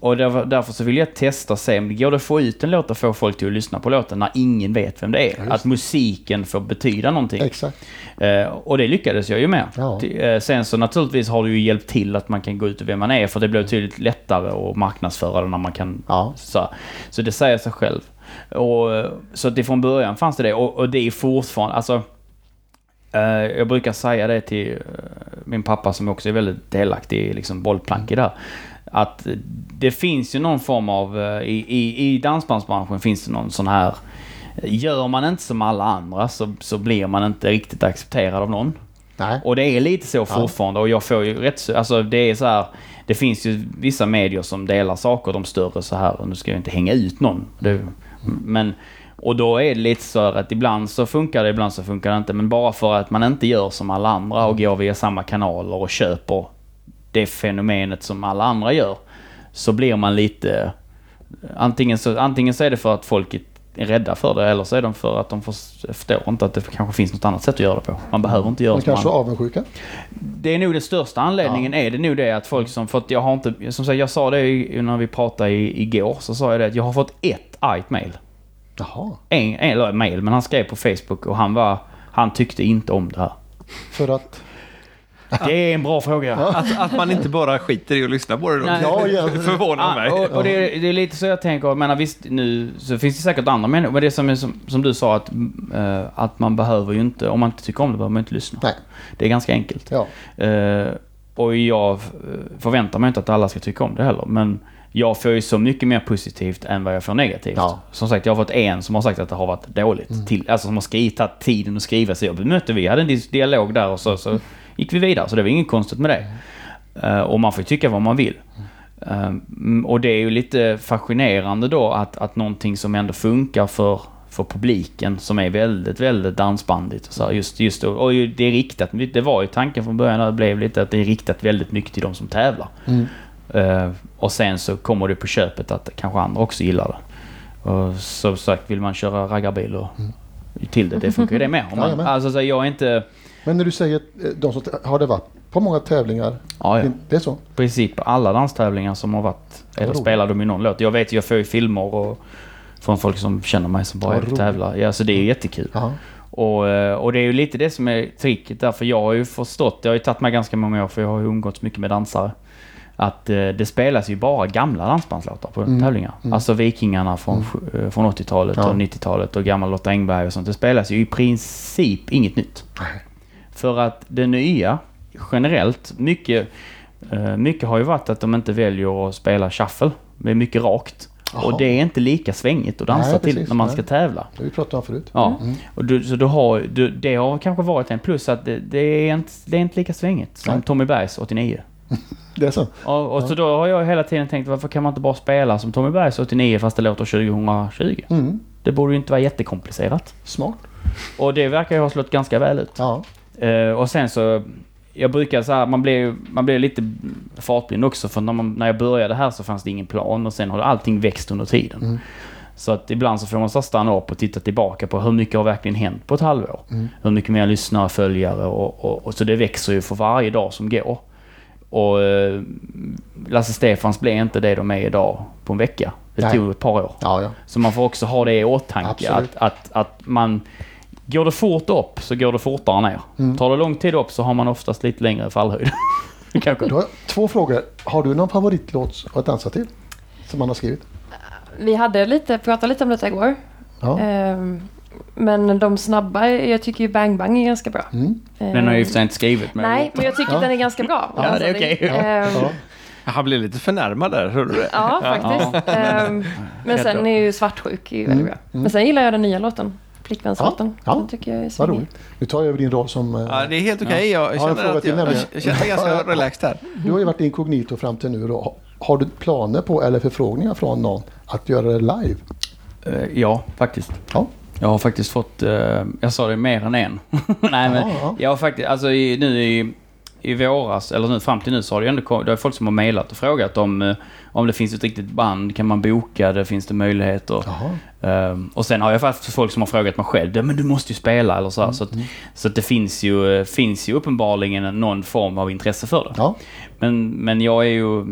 Och därför, så vill jag testa och se om det går att få ut en låt och få folk till att lyssna på låten när ingen vet vem det är. just att musiken får betyda någonting. Exakt. Eh, och det lyckades jag ju med. Ja. Eh, sen så naturligtvis har det ju hjälpt till att man kan gå ut och vem man är för det blir betydligt lättare att marknadsföra det när man kan... Ja. Så, så det säger sig själv. Och, eh, så att det från början fanns det det och, och det är fortfarande, alltså... Eh, jag brukar säga det till eh, min pappa som också är väldigt delaktig i liksom bollplank i det här. Att det finns ju någon form av, eh, i, i, i dansbandsbranschen finns det någon sån här Gör man inte som alla andra så, så blir man inte riktigt accepterad av någon. Nej. Och det är lite så fortfarande och jag får ju rätt så- Alltså det är så här. Det finns ju vissa medier som delar saker, de större så här. Och nu ska jag inte hänga ut någon. Det, men... Och då är det lite så att ibland så funkar det, ibland så funkar det inte. Men bara för att man inte gör som alla andra och går via samma kanaler och köper det fenomenet som alla andra gör. Så blir man lite... Antingen så, antingen så är det för att folk är rädda för det eller så är de för att de förstår inte att det kanske finns något annat sätt att göra det på. Man behöver inte göra De som kanske andra. avundsjuka. Det är nog den största anledningen är det nog det att folk som fått, jag har inte, som sagt jag sa det när vi pratade i, igår så sa jag det att jag har fått ett argt mail. Jaha. En, en eller mail men han skrev på Facebook och han var, han tyckte inte om det här. För att... Det är en bra fråga. Att, att man inte bara skiter i att lyssna på det då. Ja, ja. förvånar mig. Ja, och, och det, är, det är lite så jag tänker, jag menar visst nu så finns det säkert andra människor, men det som, är som, som du sa att, eh, att man behöver ju inte, om man inte tycker om det behöver man inte lyssna. Nej. Det är ganska enkelt. Ja. Eh, och jag eh, förväntar mig inte att alla ska tycka om det heller. Men jag får ju så mycket mer positivt än vad jag får negativt. Ja. Som sagt, jag har fått en som har sagt att det har varit dåligt. Till, alltså som har skrivit, tagit tiden att skriva. Så jag bemötte, vi hade en dialog där och så, så gick vi vidare. Så det var inget konstigt med det. Eh, och man får ju tycka vad man vill. Eh, mm, och det är ju lite fascinerande då att, att någonting som ändå funkar för, för publiken som är väldigt, väldigt dansbandigt. Så här, just, just, och, och det är riktat, det var ju tanken från början när det blev lite att det är riktat väldigt mycket till de som tävlar. Mm. Eh, och sen så kommer det på köpet att kanske andra också gillar det. Och som sagt, vill man köra raggarbil och till det, det funkar ju det med. Om man, alltså så jag är inte... Men när du säger eh, de som har det varit på många tävlingar. Ja, ja. Det är så? I princip alla danstävlingar som har varit, eller spelar de i någon låt. Jag vet jag får ju filmer och från folk som känner mig som bara tävlar. Ja, så det är ju jättekul. Ja. Och, eh, och det är ju lite det som är tricket där, för jag har ju förstått, det har ju tagit mig ganska många år för jag har ju umgåtts mycket med dansare. Att eh, det spelas ju bara gamla dansbandslåtar på Mm, tävlingar. mm. Alltså Vikingarna från, eh, från 80-talet Ja. och 90-talet och gamla Lotta Engberg och sånt. Det spelas ju i princip inget nytt. Nej. För att det nya, generellt, mycket, eh, mycket har ju varit att de inte väljer att spela shuffle. Det är mycket rakt. Jaha. Och det är inte lika svängigt att dansa Nej, till precis, när man nej. ska tävla. Det har vi pratat om förut. Ja, Mm. och du, så du har, du, det har kanske varit en plus att det, det, är, inte, det är inte lika svängigt som Nej. Tommy Bergs 89. Det är så? Och, och så då har jag hela tiden tänkt varför kan man inte bara spela som Tommy Bergs 89 fast det låter 2020? Mm. Det borde ju inte vara jättekomplicerat. Smart. Och det verkar ju ha slått ganska väl ut. Ja. Eh, och sen så, jag brukar så här, man blir, man blir lite fartblind också för när, man, när jag började här så fanns det ingen plan och sen har allting växt under tiden. Mm. Så att ibland så får man så stanna upp och titta tillbaka på hur mycket har verkligen hänt på ett halvår. Mm. Hur mycket mer lyssnare, följare och, och, och så det växer ju för varje dag som går. Och eh, Lasse Stefans blev inte det de är idag på en vecka. Det Nej. tog ett par år. Ja, ja. Så man får också ha det i åtanke Absolut. att, att, att man... Går det fort upp så går det fortare ner. Mm. Tar det lång tid upp så har man oftast lite längre fallhöjd. Kanske. Då har jag två frågor. Har du någon favoritlåt att dansa till? Som man har skrivit? Vi hade lite, pratade lite om detta igår. Ja. Ehm, men de snabba, jag tycker ju Bang Bang är ganska bra. Mm. Den har jag ju inte skrivit. Men Nej, men jag tycker Ja. att den är ganska bra. Ja, det är Alltså, okej. det- ehm, Ja. Han blev lite förnärmad där, hörde du det? Ja, faktiskt. Ehm, men sen är ju Svartsjuk är ju väldigt Mm, bra. mm. Men sen gillar jag den nya låten. Flickvänslåten. Ja, ja. Tycker jag är Vad roligt. Nu tar jag över din roll som... eh, Ja, det är helt okej. Jag Ja, en känner fråga att till jag, nämligen. jag känner mig ganska relaxed här. Du har ju varit inkognito fram till nu. Då. Har du planer på eller förfrågningar från någon att göra det live? Eh, Ja, faktiskt. Ja. Jag har faktiskt fått, eh, jag sa det mer än en. Nej men, Ja, ja. jag har faktiskt, alltså nu i, i våras, eller nu fram till nu så har det ju ändå kommit, det är folk som har mejlat och frågat om, eh, om det finns ett riktigt band, kan man boka det, finns det möjligheter? Um, och sen har jag faktiskt folk som har frågat mig själv, "Ja, men du måste ju spela eller så här. Så, att, så att det finns ju, eh, finns ju uppenbarligen någon form av intresse för det. Ja. Men, men jag är ju,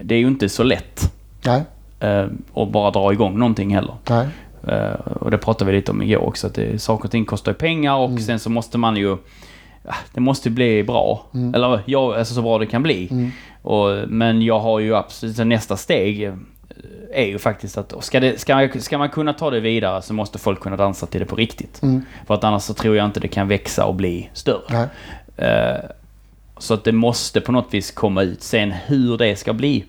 det är ju inte så lätt Nej. eh, att bara dra igång någonting heller. Nej. Eh, och det pratade vi lite om igår också, att det, saker och ting kostar ju pengar och sen så måste man ju... ah, Det måste bli bra. Eller ja, alltså så bra det kan bli. Mm. Och, men jag har ju absolut, nästa steg eh, är ju faktiskt att ska, det, ska, ska man kunna ta det vidare så måste folk kunna dansa till det på riktigt. Mm. För att annars så tror jag inte det kan växa och bli större. Eh, så att det måste på något vis komma ut. Sen hur det ska bli,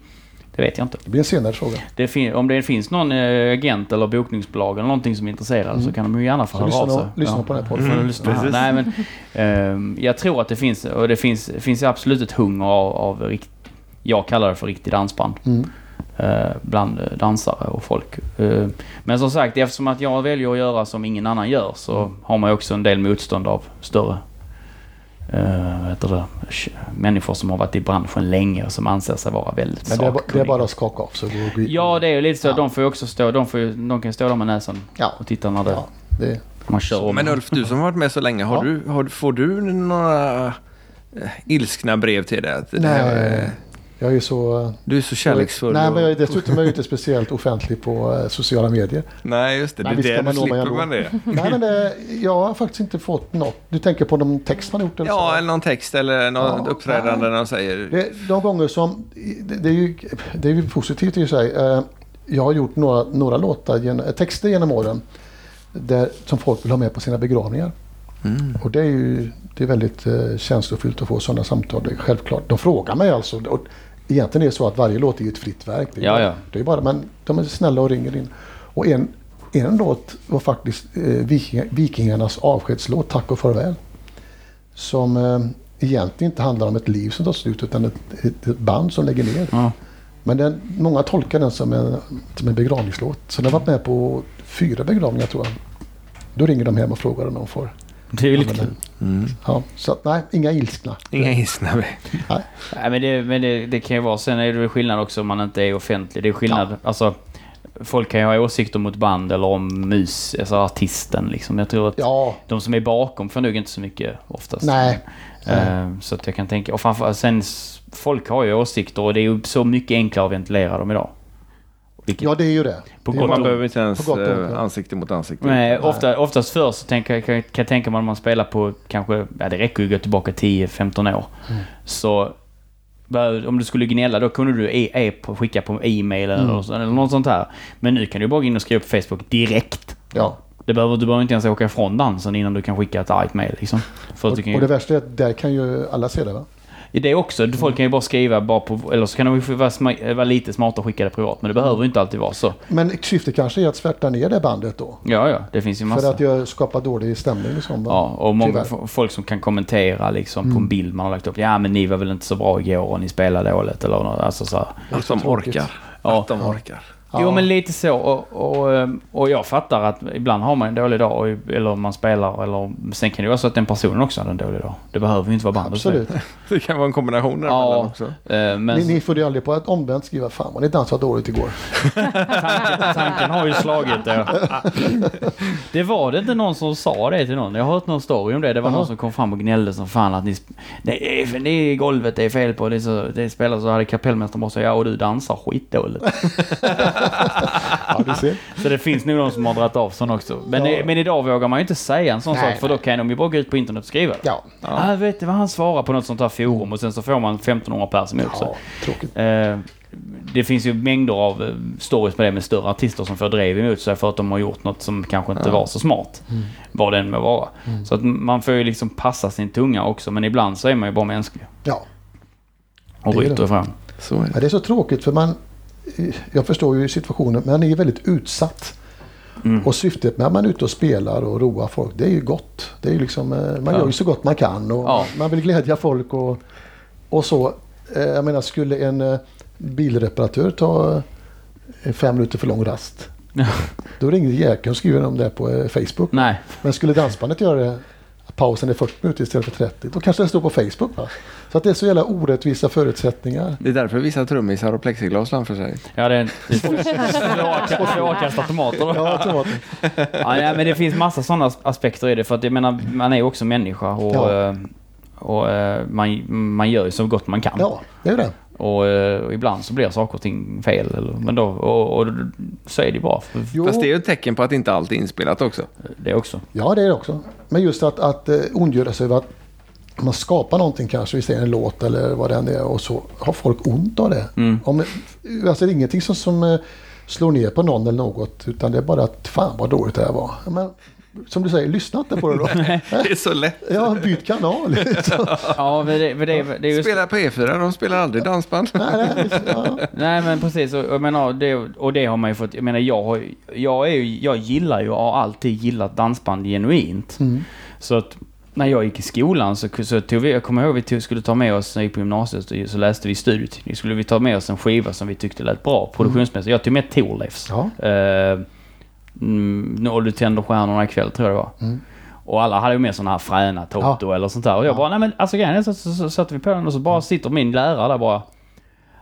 det vet jag inte. Det blir en senare fråga. Det om det finns någon eh, agent eller bokningsbolag eller någonting som är intresserad så kan de ju gärna få Mm. Så höra lyssna, av sig. lyssna Ja. på den här podden. Mm, lyssna. Precis. Nej, men, ehm, jag tror att det finns, och det finns, finns absolut ett hunger av, av rikt, jag kallar det för riktig dansband. Mm. eh, bland eh, dansare och folk. Eh, men som sagt, eftersom att jag väljer att göra som ingen annan gör så Mm. har man ju också en del motstånd av större eh, vad heter det, människor som har varit i branschen länge och som anser sig vara väldigt Men det är, ba- det är sakkunniga. bara att skaka av så går går- Ja, det är ju lite så. Ja. De får ju också stå, de, får ju, de kan stå där med näsan Ja. och titta när det, Ja, det, man kör om. Men Ulf, du som har varit med så länge, har Ja. du, har, får du några eh, ilskna brev till dig? Att det här, nej, eh, jag är så... du är så kärleksfull. Nej, och- men jag är dessutom är jag inte speciellt offentlig på eh, sociala medier. Nej, just det. Nej, det är där man slipper man det. Nej, men det, jag har faktiskt inte fått något. Du tänker på de text man gjort? Eller så? Ja, eller någon text eller något Ja, uppträdande när de säger... Det, de gånger som... Det, det, är ju, det är ju positivt i sig. Eh, Jag har gjort några, några låtar, eh, texter genom åren där, som folk vill ha med på sina begravningar. Mm. Och det är ju det är väldigt eh, känslofyllt att få sådana samtal. Självklart. De frågar mig alltså. Och egentligen är det så att varje låt är ett fritt verk. Det är, Ja, ja. Det är bara, men de är snälla och ringer in. Och en, en låt var faktiskt eh, Viking, Vikingarnas avskedslåt Tack och farväl. Som eh, egentligen inte handlar om ett liv som tar slut utan ett, ett, ett band som lägger ner. Ja. Men den, många tolkar den som en, som en begravningslåt. Så den har varit med på fyra begravningar tror jag. Då ringer de hem och frågar om de får. Det är ju lite kul. Mm. Ja, så att, nej, inga ilskna. Inga gissna. Nej, men det, men det, det kan ju vara. Sen är det väl skillnad också om man inte är offentlig. Det är skillnad. Alltså, folk kan ju ha åsikter mot band eller om mus, alltså artisten liksom. Jag tror att Ja, de som är bakom får nog inte så mycket oftast. nej. Eh, så att jag kan tänka, och framförallt sen, folk har ju åsikter och det är ju så mycket enklare att ventilera dem idag. Vilket, Ja, det är ju det. På det Man behöver inte ens gott eh, ansikte mot ansikte. Men ofta, oftast förr så tänker, kan, kan jag tänka mig om man spelar på kanske, ja det räcker ju att gå tillbaka 10-15 år. Mm. Så om du skulle gnälla då kunde du e, e, på- skicka på e-mail eller, Mm. eller något sånt här. Men nu kan du bara gå in och skriva på Facebook direkt. Ja. Det behöver, du behöver inte ens åka ifrån dansen innan du kan skicka ett argt mail liksom. För att Och, du kan och ju, det värsta är att där kan ju alla se det va? Det också, folk kan ju bara skriva bara på, eller så kan de ju vara, sma- vara lite smarta och skicka det privat. Men det behöver ju inte alltid vara så. Men syftet kanske är att svärta ner det bandet då. Ja, ja, det finns ju massa. För att jag skapar dålig stämning liksom. Ja, och många Tyvärr. folk som kan kommentera liksom på en Mm. bild man har lagt upp. Ja, men ni var väl inte så bra igår och ni spelade dåligt eller något. Alltså så här. Att de orkar. Ja. Att de orkar. Ja. Jo, men lite så. Och, och, ehm, och jag fattar att ibland har man en dålig dag, och, eller om man spelar, eller sen kan det vara så att den personen också hade en dålig dag. Det behöver ju inte vara bandet. Absolut. Det kan vara en kombination däremellan Ja, också. eh, men Ni, ni får ju aldrig på att omvänt skriva Fan vad ni dansade dåligt igår. tanken, tanken har ju slagit det. Det var det inte någon som sa det till någon. Jag har hört någon story om det. Det var Jaha. någon som kom fram och gnällde som fan att ni... Det är, det är golvet det är fel på. Det, är så, det spelar så hade kapellmästaren bara så ja och du dansar skitdåligt. Ja, du ser. Så det finns nog någon som har dragit av sån också. Men, Ja. men idag vågar man ju inte säga en sån Nej, sak för då kan de ju bara gå ut på internet och skriva det. Ja, Ja. Jag vet du vad han svarar på något sånt här forum och sen så får man 1500 pers emot sig. ja tråkigt. Eh, det finns ju mängder av eh, stories på det med större artister som får drev emot sig för att de har gjort något som kanske inte var så smart. Vad det än må vara. Så att man får ju liksom passa sin tunga också men ibland så är man ju bara mänsklig. Ja. Och ryter ifrån. Så är det. ja, det är så tråkigt för man... Jag förstår ju situationen, men är väldigt utsatt. Mm. Och syftet med att man är ute och spelar och roar folk, det är ju gott. Det är ju liksom, eh, man gör ju så gott man kan och Ja. man vill glädja folk och, och så. Eh, Jag menar, skulle en eh, bilreparatör ta fem minuter för lång rast, då ringer jäkeln och skriver om det på Facebook. Nej. Men skulle dansbandet göra det, pausen är 40 minuter istället för 30, då kanske det står på Facebook. Va? Så att det är så jävla orättvisa förutsättningar. Det är därför vissa trummisar har plexiglas framför sig. Ja det är svåra- svårkastade tomater. då. Ja, tomater. Ja, men det finns massa sådana aspekter i det. För att jag menar, man är ju också människa och, Ja. eh, och eh, man, man gör ju så gott man kan. Ja, det är det. Och, eh, och ibland så blir saker och ting fel. Eller, men då, och, och så är det ju bra. Jo, Fast det är ju ett tecken på att inte allt är inspelat också. det också. Ja, det är det också. Men just att, att eh, ondgöra sig över att man skapar någonting kanske, vi säger en låt eller vad det än är och så har folk ont av det. Mm. Om, alltså det är ingenting som, som eh, slår ner på någon eller något utan det är bara att fan vad dåligt det här var. Men, som du säger, lyssna inte på det då. Det är så lätt. ja, byt kanal. Ja, men det, men det, det är just... Spela på E4, de spelar aldrig dansband. nej, nej, ja. Nej men precis, och, jag menar, det, och det har man ju fått, jag menar jag, har, jag, är ju, jag gillar ju och har alltid gillat dansband genuint. Mm. Så att när jag gick i skolan så, så tog vi, jag kommer ihåg vi tog, skulle ta med oss, när jag gick på gymnasiet, så läste vi studietidning. Skulle vi ta med oss en skiva som vi tyckte lät bra produktionsmässigt. Jag tog med Thorleifs. Ja. Eh, mm, Når du tänder stjärnorna ikväll tror jag det var. Mm. Och alla hade ju med sådana här fräna Toto eller sånt där. Och jag Ja. bara, nej men alltså grejen är så, så, så satte vi på den och så bara sitter min lärare där bara.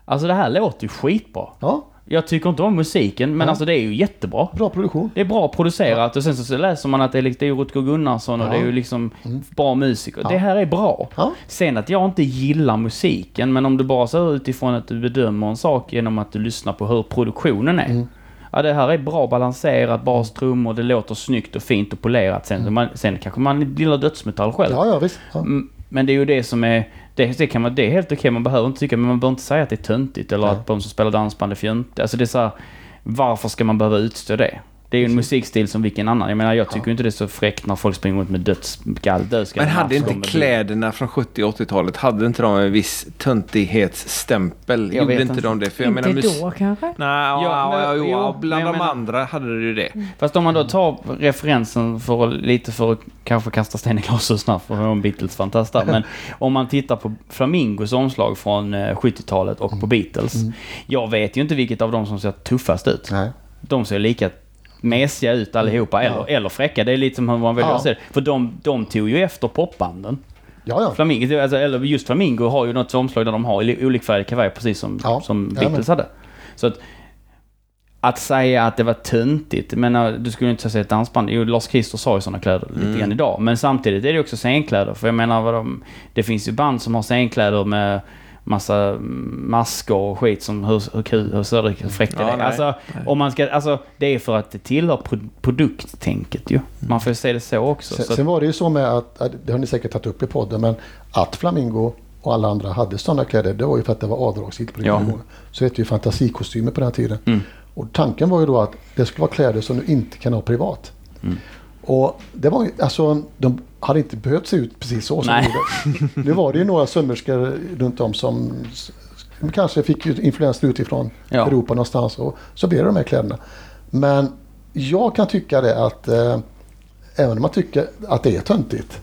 Alltså det här låter ju skitbra. ja, Jag tycker inte om musiken men Ja. alltså det är ju jättebra. bra produktion. Det är bra producerat och sen så, läser man att det är, det är Rutger Gunnarsson och Ja. det är ju liksom Mm. bra musiker. Ja. Det här är bra. Ja. Sen att jag inte gillar musiken men om du bara ser utifrån att du bedömer en sak genom att du lyssnar på hur produktionen är. Mm. Ja det här är bra balanserat, bas, trummor, det låter snyggt och fint och polerat. Sen, man, sen kanske man gillar dödsmetall själv. Mm. Ja, ja visst. Ja. Mm, Men det är ju det som är... Det, det, kan man, det är helt okej, man behöver inte tycka, men man behöver inte säga att det är töntigt eller Nej. att de som spelar dansband är fjöntiga. Alltså det är så här, varför ska man behöva utstå det? Det är ju en musikstil som vilken annan. Jag menar, jag tycker Ja. inte det är så fräckt när folk springer runt med dödsskall. Men hade inte kläderna från 70 och 80-talet, hade inte de en viss töntighetsstämpel? Jag Gjorde vet inte inte. de det? För jag Inte menar, då kanske? Nej, Ja, ja, jo, jo, bland de andra hade du ju det. Fast om man då tar referensen för lite för att kanske kasta sten i glashus snabbt för en Beatles-fantast. Men om man tittar på Flamingos omslag från eh, 70-talet och på Beatles. Mm. Jag vet ju inte vilket av dem som ser tuffast ut. Nej. De ser lika mesiga ut allihopa. Eller, eller fräcka. Det är lite som hur man väljer Ja. att se det. För de, de tog ju efter popbanden. Ja, ja. Flamingo, alltså, eller just Flamingo har ju något omslag där de har li- olikfärgad kavaj precis som, Ja, som. Beatles hade. Så att, att säga att det var töntigt, jag menar, du skulle inte säga ett dansband, jo Lars Christer sa ju sådana kläder lite grann idag. Men samtidigt är det också scenkläder, för jag menar vad de, det finns ju band som har scenkläder med massa mm, masker och skit som hur, hur kul, hur hur fräckt Ja, det är. nej, Alltså, om man ska, alltså, det är för att det tillhör pro produkttänket ju. Man får ju se det så också. Sen, så att, sen var det ju så med att, det har ni säkert tagit upp i podden, men att Flamingo och alla andra hade sådana kläder, det var ju för att det var avdragsgillt på den Ja. tiden. Så hette ju fantasikostymer på den här tiden. Mm. Och tanken var ju då att det skulle vara kläder som du inte kan ha privat. Mm. Och det var ju, alltså, de hade inte behövt se ut precis så som Nej. de gjorde. Nu var det ju några sömmerskor runt om som kanske fick influenser utifrån Ja. Europa någonstans och så blev det de här kläderna. Men jag kan tycka det att eh, även om man tycker att det är töntigt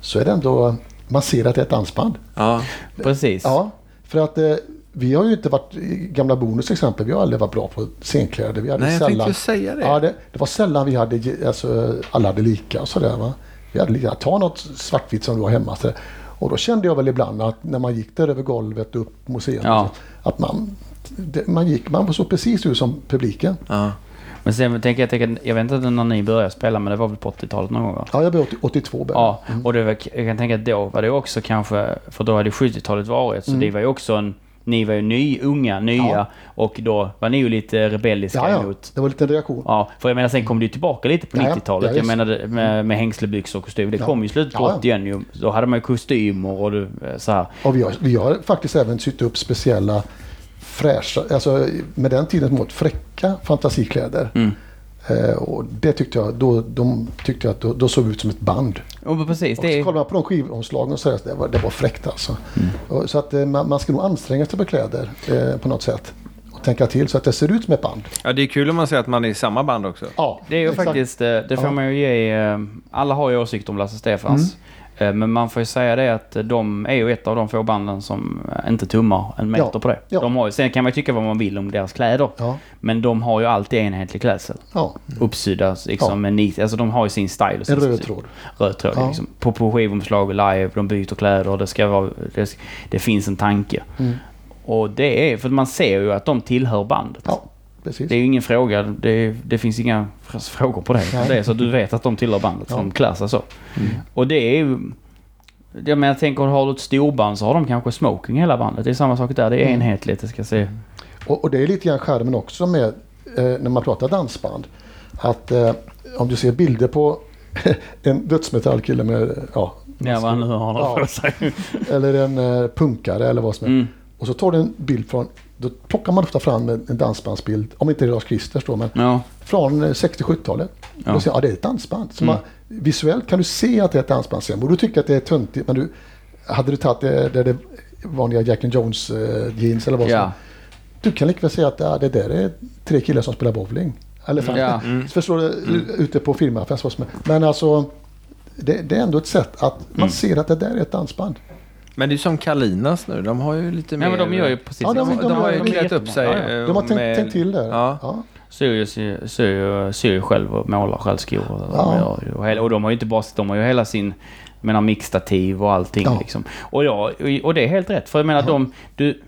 så är det ändå, man ser att det är ett dansband. Ja. precis. Ja, för att eh, vi har ju inte varit, i gamla Bonus till exempel, vi har aldrig varit bra på scenkläder. Vi hade Nej, jag tänkte sällan, ju säga det. Ja, det, det var sällan vi hade, alltså, alla hade lika och sådär va. Lika, ta något svartvitt som du har hemma. Så, och då kände jag väl ibland att när man gick där över golvet upp museet, Ja. att man, det, man gick, man såg precis ut som publiken. Ja. Men sen tänker jag, tänker, jag vet inte när ni började spela, men det var väl på 80-talet någon gång va? Ja, jag 80, 82 började. Ja, och det var, jag kan tänka att då var det också kanske, för då hade 70-talet varit, så Mm. det var ju också en, ni var ju ny, unga, nya, Ja. och då var ni ju lite rebelliska Ja, ja, emot det var lite reaktion. Ja, för jag menar sen kom det ju tillbaka lite på Ja, ja. 90-talet. Ja, jag menar med, med hängslebyxor och kostym. Det kom ju i slutet på Ja, ja. 80 igen. Då hade man ju kostymer och eh, så här. Och vi har, vi har faktiskt även sytt upp speciella fräscha, alltså med den tidens mått fräcka fantasikläder. Mm. Eh, och det tyckte jag, då, de tyckte jag att då, då såg vi ut som ett band. Och men precis, Och det så kollar man på de skivomslagen och säger att det var, det var fräckt alltså. Mm. Och, så att eh, man, man ska nog anstränga sig på kläder eh, på något sätt. Och tänka till så att det ser ut som ett band. ja, det är kul om man säger att man är i samma band också. Ja, Det är ju exakt. faktiskt, eh, det får Ja. man ju ge, alla har ju åsikter om Lasse Stefans. Eh, Men man får ju säga det att de är ju ett av de få banden som eh, inte tummar en meter Ja. på det. Ja. De har, sen kan man ju tycka vad man vill om deras kläder. Ja, Men de har ju alltid enhetlig klädsel. ja, Uppsydda liksom med nit, alltså de har ju sin style. och sin en röd tråd. röd tråd. Liksom. På, på skivomslag live, de byter kläder, det ska vara... Det, det finns en tanke. Mm. Och det är, för man ser ju att de tillhör bandet. Precis. Det är ju ingen fråga, det, det finns inga fr- frågor på det. Nej. Det är så du vet att de tillhör bandet, för Ja. de klär sig så. Och det är ju... Jag menar, jag tänker, har du ett storband så har de kanske smoking hela bandet. Det är samma sak där, det är Mm. enhetligt. Det ska se... Och, och det är lite grann skärmen också med eh, när man pratar dansband. Att eh, om du ser bilder på en dödsmetallkille med, ja, Ja, vad han nu har Ja. på sig. eller en eh, punkare eller vad som är. Mm. Och så tar du en bild från, då plockar man ofta fram en, dansbandsbild, om inte det är Lars Kristers då, men Ja. från eh, 60-70-talet. Ja. Då säger ja det är ett dansband. Så Mm. man, visuellt kan du se att det är ett dansband sen. Och du tycker att det är töntigt, men du, hade du tagit det, det, det vanliga Jack and Jones eh, jeans eller vad som Ja. Du kan lika väl säga att ja, det där är tre killar som spelar bowling. Eller fan, Ja. förstår du, ute på firmaaffären. vad som är. Men alltså, det, det är ändå ett sätt att man Mm. ser att det där är ett dansband. Men det är som Kalinas nu. De har ju lite mer... Ja, men de gör ju precis Ja, de- De, samma. de, har ju de- klätt upp sig. Ja, ja. eh, De har tänkt, med- tänkt till där. Ja. Ja. Syr ju, syr, syr, själv och målar själv skor. Och, de Ja. och, och de har ju inte bara, de har ju hela sin, menar mixtativ och allting Ja. liksom. Och, ja, och- det är helt rätt. För jag menar de, du,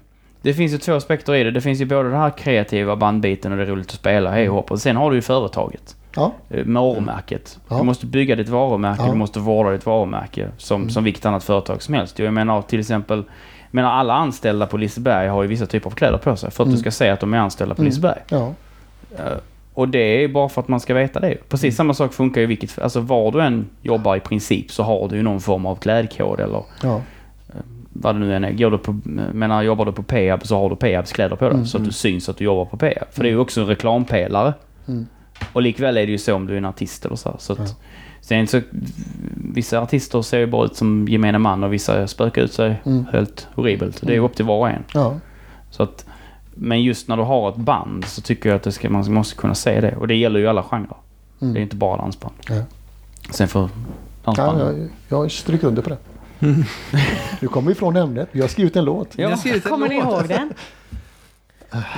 det finns ju två aspekter i det. Det finns ju både den här kreativa bandbiten och det är roligt att spela, hej hopp. Och sen har du ju företaget. Ja. eh, Varumärket. Ja. Du måste bygga ditt varumärke, Ja. du måste vårda ditt varumärke som, som vilket annat företag som helst. Jag menar till exempel, menar alla anställda på Liseberg har ju vissa typer av kläder på sig för att Mm. du ska säga att de är anställda på Mm. Liseberg. Ja. Eh, Och det är bara för att man ska veta det. Precis samma sak funkar ju vilket, alltså var du än jobbar i princip så har du ju någon form av klädkod eller Ja. vad det nu än är. Går du på, menar, jobbar du på Peab så har du Peabs kläder på dig. Mm, så att du mm. syns att du jobbar på Peab. För det är ju också en reklampelare. Mm. Och likväl är det ju så om du är en artist eller så. så att, Ja. Sen så, vissa artister ser ju bara ut som gemene man och vissa spökar ut sig Mm. helt horribelt. Det är ju upp till var och en. Ja. Så att, men just när du har ett band så tycker jag att det ska, man måste kunna se det. Och det gäller ju alla genrer. Mm. Det är inte bara dansband. Ja. Sen får Ja, dansband... jag, jag stryker under på det. nu kommer vi ifrån ämnet. Vi har skrivit en låt. Ja. Ni skrivit en Kommer ni låt. ihåg den?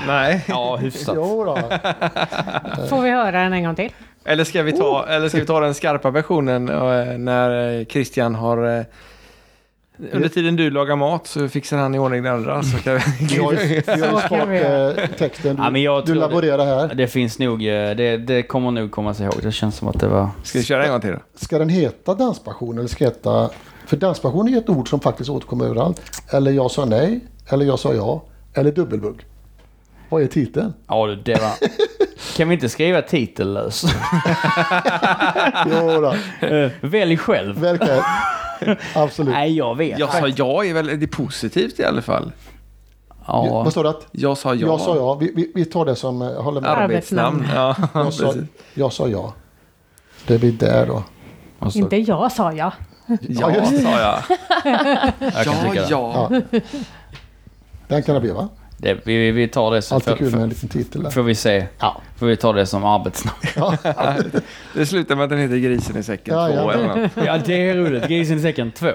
Nej. Ja, hyfsat. Jo då. Får vi höra den en gång till? Eller ska vi ta, eller ska vi ta den skarpa versionen eh, när eh, Christian har... eh, Under tiden du lagar mat så fixar han i ordning det andra. Så kan vi... Vi har sparat texten. Du, Ja, men jag du laborerar här. Det finns nog, det, det kommer nog komma sig ihåg. Det känns som att det var... Ska vi köra en gång till då? Ska den heta danspassion eller ska den heta... För danspassion är ett ord som faktiskt återkommer överallt. Eller jag sa nej, eller jag sa ja, eller dubbelbugg. Vad är titeln? Ja, du, det var... Kan vi inte skriva titellös? Jo då, Eh, Välj själv. Absolut. Nej, jag vet. Jag sa ja är väl det är positivt i alla fall. Ja. Vad står det? Att Jag sa ja. Jag sa ja. Vi, vi, vi tar det som... eh, Håller med. Arbetsnamn. Ja, Jag sa, jag sa ja. Det blir där då. Så- Inte jag sa jag. Ja, det. sa jag. Jag Ja, det. ja. Den kan det bli va? Det vi, vi tar det så Alltid kul med en liten titel där. får vi se. Ja. Får vi ta det som arbetsnamn. Det slutar med att den heter Grisen i säcken Ja, 2 ja. eller något. Ja, det är roligt. Grisen i säcken 2.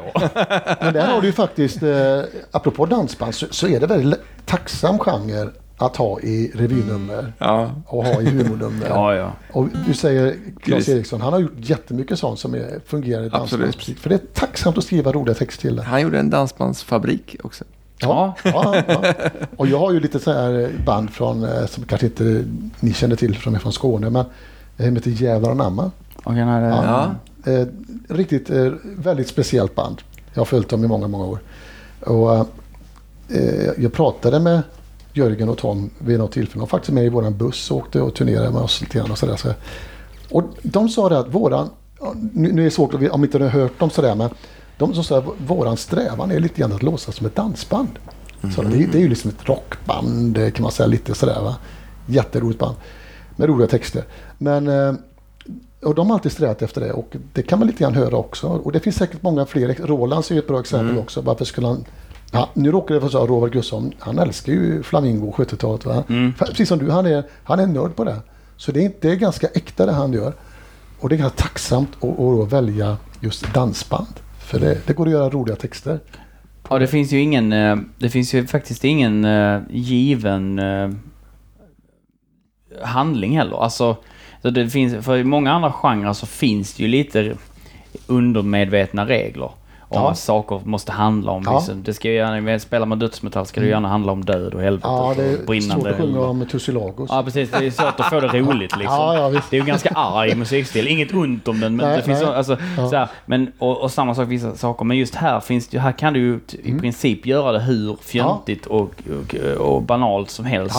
Men där har du ju faktiskt, eh, apropå dansband, så, så är det väldigt tacksam genre att ha i revynummer Ja. och ha i humornummer. Ja, ja. Och du säger Claes. Eriksson, han har gjort jättemycket sånt som är fungerande Absolut. dansbandsmusik. För det är tacksamt att skriva roliga texter till det. Han gjorde en dansbandsfabrik också. Ja, ja, ja. Och jag har ju lite så här band från, eh, som kanske inte ni känner till som är från Skåne, men det heter Jävlar anamma. Okej, nej, det... Ja. Ja. Eh, riktigt, eh, väldigt speciellt band. Jag har följt dem i många, många år. Och, eh, jag pratade med Jörgen och Tom vid något tillfälle. De var faktiskt med i våran buss och åkte och turnerade med oss lite grann och sådär. Så. Och de sa det att våran, nu, är det svårt om inte har hört dem sådär, men de som sa att våran strävan är lite grann att låsa som ett dansband. Så det, det är ju liksom ett rockband eh, kan man säga lite sådär va. Jätteroligt band. Med roliga texter. Men eh, och de har alltid strävat efter det och det kan man lite grann höra också. Och det finns säkert många fler. Rolands är ju ett bra exempel också. Varför skulle han... Ja, nu råkar det vara så att Robert Gustafsson, han älskar ju Flamingo 70-talet. Va? För- Precis som du, han är, han är en nörd på det. Så det är, det är ganska äkta det han gör. Och det är ganska tacksamt att, att välja just dansband. För det, det går att göra roliga texter. Ja, det finns ju ingen... Eh, det finns ju faktiskt ingen eh, given eh, handling heller. Alltså, så det finns, för i många andra genrer så finns det ju lite undermedvetna regler. Om Ja. saker måste handla om Ja. liksom, Det ska ju gärna, spelar man dödsmetall ska det ju gärna handla om död och helvete Ja, och det är brinnande svårt att sjunga elvar. om Tussilagos. Ja precis, det är svårt att få det roligt liksom. Ja, ja, visst. Det är ju ganska arg musikstil. Inget ont om den men Nej, det finns nej. så, alltså, Ja. så här, men, och, och samma sak vissa saker. Men just här finns det, här kan du ju Mm. i princip göra det hur fjöntigt och, och, och banalt som helst.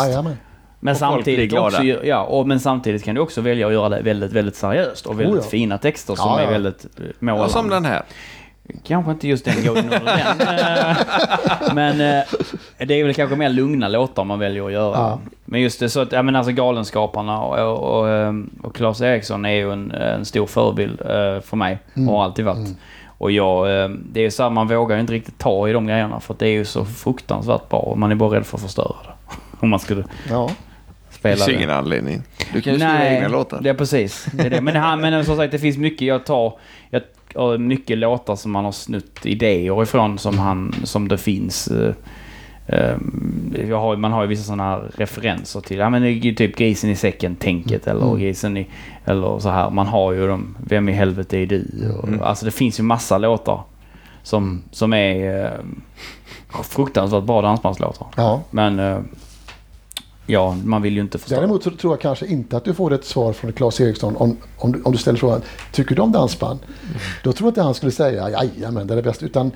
Men Och samtidigt, också, ja, och, men samtidigt kan du också välja att göra det väldigt, väldigt seriöst och väldigt Oh ja. fina texter som Ja, ja. är väldigt eh, Och målande. som den här. Kanske inte just den gången under den. eh, Men eh, det är väl kanske mer lugna låtar man väljer att göra. Ja. Men just det så att, ja men alltså Galenskaparna och, och, och, eh, och Claes Eriksson är ju en, en stor förebild eh, för mig. Mm. Och har alltid varit. Och jag, eh, det är så här, man vågar ju inte riktigt ta i de grejerna för att det är ju så fruktansvärt bra och man är bara rädd för att förstöra det. Om man skulle Ja. Det spela finns det. ju ingen anledning. Du kan ju skriva egna låtar. det är precis. Det är det. Men, han, men som sagt, det finns mycket jag tar... Jag, och mycket låtar som man har snutt idéer ifrån som, han, som det finns. jag har, man har ju vissa sådana referenser till, ja men det är ju typ grisen i säcken-tänket eller Mm. grisen i... Eller så här. Man har ju de, vem i helvete är du? Och, Mm. Alltså det finns ju massa låtar som, som är eh, fruktansvärt bra dansbandslåtar. ja. Men eh, ja, man vill ju inte förstöra. Däremot så tror jag kanske inte att du får ett svar från Claes Eriksson om, om, du, om du ställer frågan Tycker du om dansband? Då tror jag inte han skulle säga jajamän det är det bästa. Utan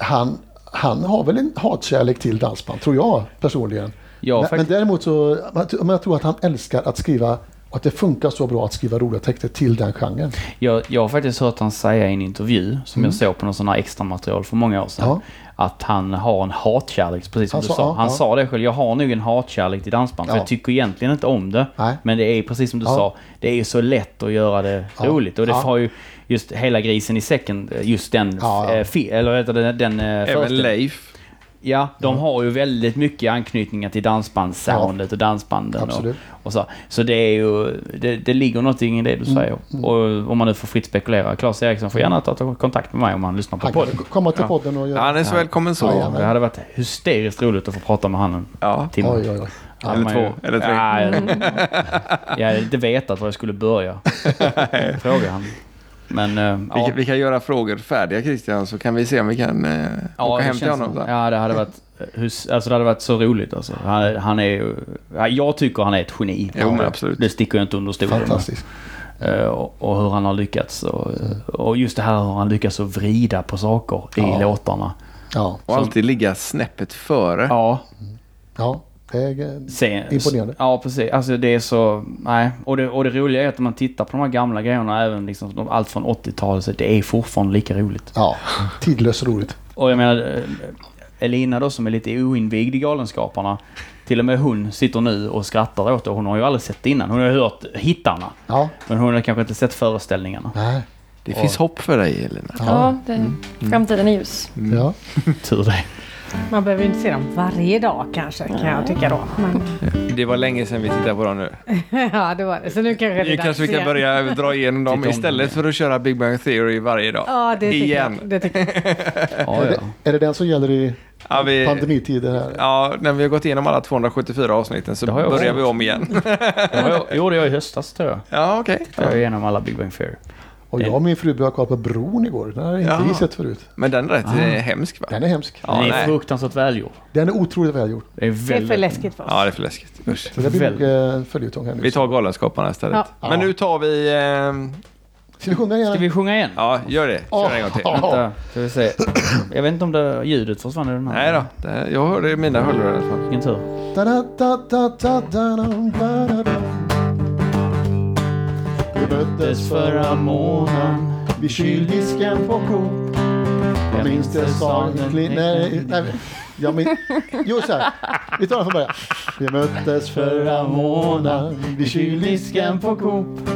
han, han har väl en hatkärlek till dansband, tror jag personligen. Ja, men, men däremot så men jag tror att han älskar att skriva och att det funkar så bra att skriva roliga texter till den genren. Jag, jag har faktiskt hört han säga i en intervju som jag såg på någon sån här extra material för många år sedan. Mm. Ja. Att han har en hatkärlek, precis som Han du sa- sa. Han ja. sa det själv. Jag har nog en hatkärlek till dansband. För Ja. jag tycker egentligen inte om det. Nej. Men det är precis som du Ja. sa. Det är ju så lätt att göra det Ja. roligt. Och det Ja. har ju just hela grisen i säcken, just den, Ja, ja. eh, fi- eller heter det, den eh, Även. Leif. Ja, de har ju väldigt mycket anknytningar till dansbandssoundet och dansbanden. Och, Absolut. och så. så det är ju, det, det ligger någonting i det du säger. Och om man nu får fritt spekulera. Claes Eriksson får gärna ta kontakt med mig om han lyssnar på Han podden. komma till podden och göra... Han är så välkommen så. Ja, Det hade varit hysteriskt roligt att få prata med honom Ja. en timme. Oj, oj, oj. Ja, Eller två, ju- eller tre. Ja, jag, jag hade inte vetat var jag skulle börja. Fråga han. Men eh, Vi, ja, kan, vi kan göra frågor färdiga Christian så kan vi se om vi kan eh, ja, åka det hem till honom. som-. Ja, det hade varit, hus, alltså det hade varit så roligt alltså. Han, han är jag tycker han är ett geni. Jo, men absolut. Det sticker jag inte under stolen. Fantastiskt. Eh, och, och hur han har lyckats. Och, och just det här hur han lyckas att vrida på saker i Ja. låtarna. Ja, Och alltid ligga snäppet före. Ja, ja. Det är, Se, Imponerande. Ja, precis. Alltså det är så... Nej. Och det, och det roliga är att när man tittar på de här gamla grejerna, även liksom allt från 80-talet, så det är fortfarande lika roligt. ja, tidlöst roligt. Och jag menar, eh, Elina då som är lite oinvigd i Galenskaparna, till och med hon sitter nu och skrattar åt det. Hon har ju aldrig sett det innan. Hon har hört hittarna. Ja, Men hon har kanske inte sett föreställningarna. nej. Det finns hopp för dig Elina. Ja, det, framtiden är ljus. Ja. Tur det. Man behöver inte se dem varje dag kanske, kan jag tycka då. Men, Det var länge sedan vi tittade på dem nu. ja, det var det. Så nu kanske det är kanske vi kan igen. börja dra igenom dem istället för att köra Big Bang Theory varje dag. Ja, det tycker Igen. jag. Det tycker jag. Ja, Är, ja. det, är det den som gäller i Ja, vi, pandemitider här? ja, när vi har gått igenom alla 274 avsnitten så jag börjar också. vi om igen. Det gjorde jag i höstas tror jag. Ja, okej. Jag är igenom alla Big Bang Theory. Och jag och min fru började kolla på Bron igår. Den har inte Ja. vi sett förut. Men den är rätt eh, hemsk va? Den är hemsk. Ja, Den är nej. fruktansvärt välgjord. Den är otroligt välgjord. Det är, Det är väldigt, för läskigt för oss. Ja, det är för läskigt. Usch. Så det blir nog Väl- eh, följetong här nu. Vi tar Galenskaparna istället. Ja. Men nu tar vi... Eh, Ska vi sjunga igen? Ska vi sjunga igen? ja, gör det. Kör en gång till. Ja. Vänta, ska vi se. Jag vet inte om det, ljudet försvann i den här. Nej då, det, jag hörde i mina hörlurar i alla fall. Vilken tur. Möttes förra månaden vid kyldisken på Coop. Jag minns det sa Nej, nej, jag min, Jo, så här. Vi tar den från början. Vi möttes förra månaden vid kyldisken på Coop.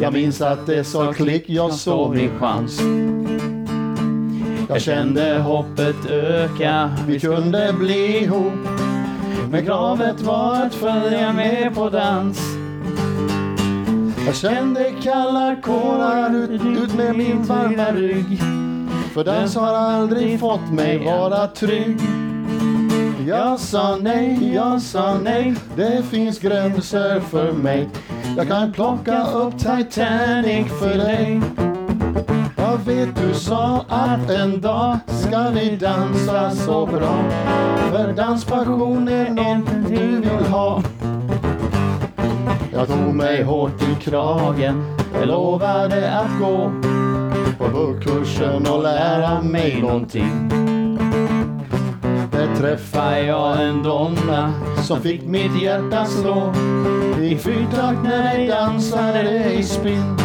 Jag minns att det sa klick, jag såg min chans. Jag kände hoppet öka, vi kunde bli ihop. Men kravet var att följa med på dans. Jag kände kalla kårar ut, ut med min varma rygg. För dans har aldrig fått mig vara trygg. Jag sa nej, jag sa nej, det finns gränser för mig. Jag kan plocka upp Titanic för dig. Jag vet du sa att en dag ska vi dansa så bra. För danspassion är något du vill ha. Jag tog mig hårt i kragen, jag lovade att gå på buggkursen och lära mig någonting. Där träffade jag en donna som fick mitt hjärta slå i fyrtakt när vi dansade i spinn.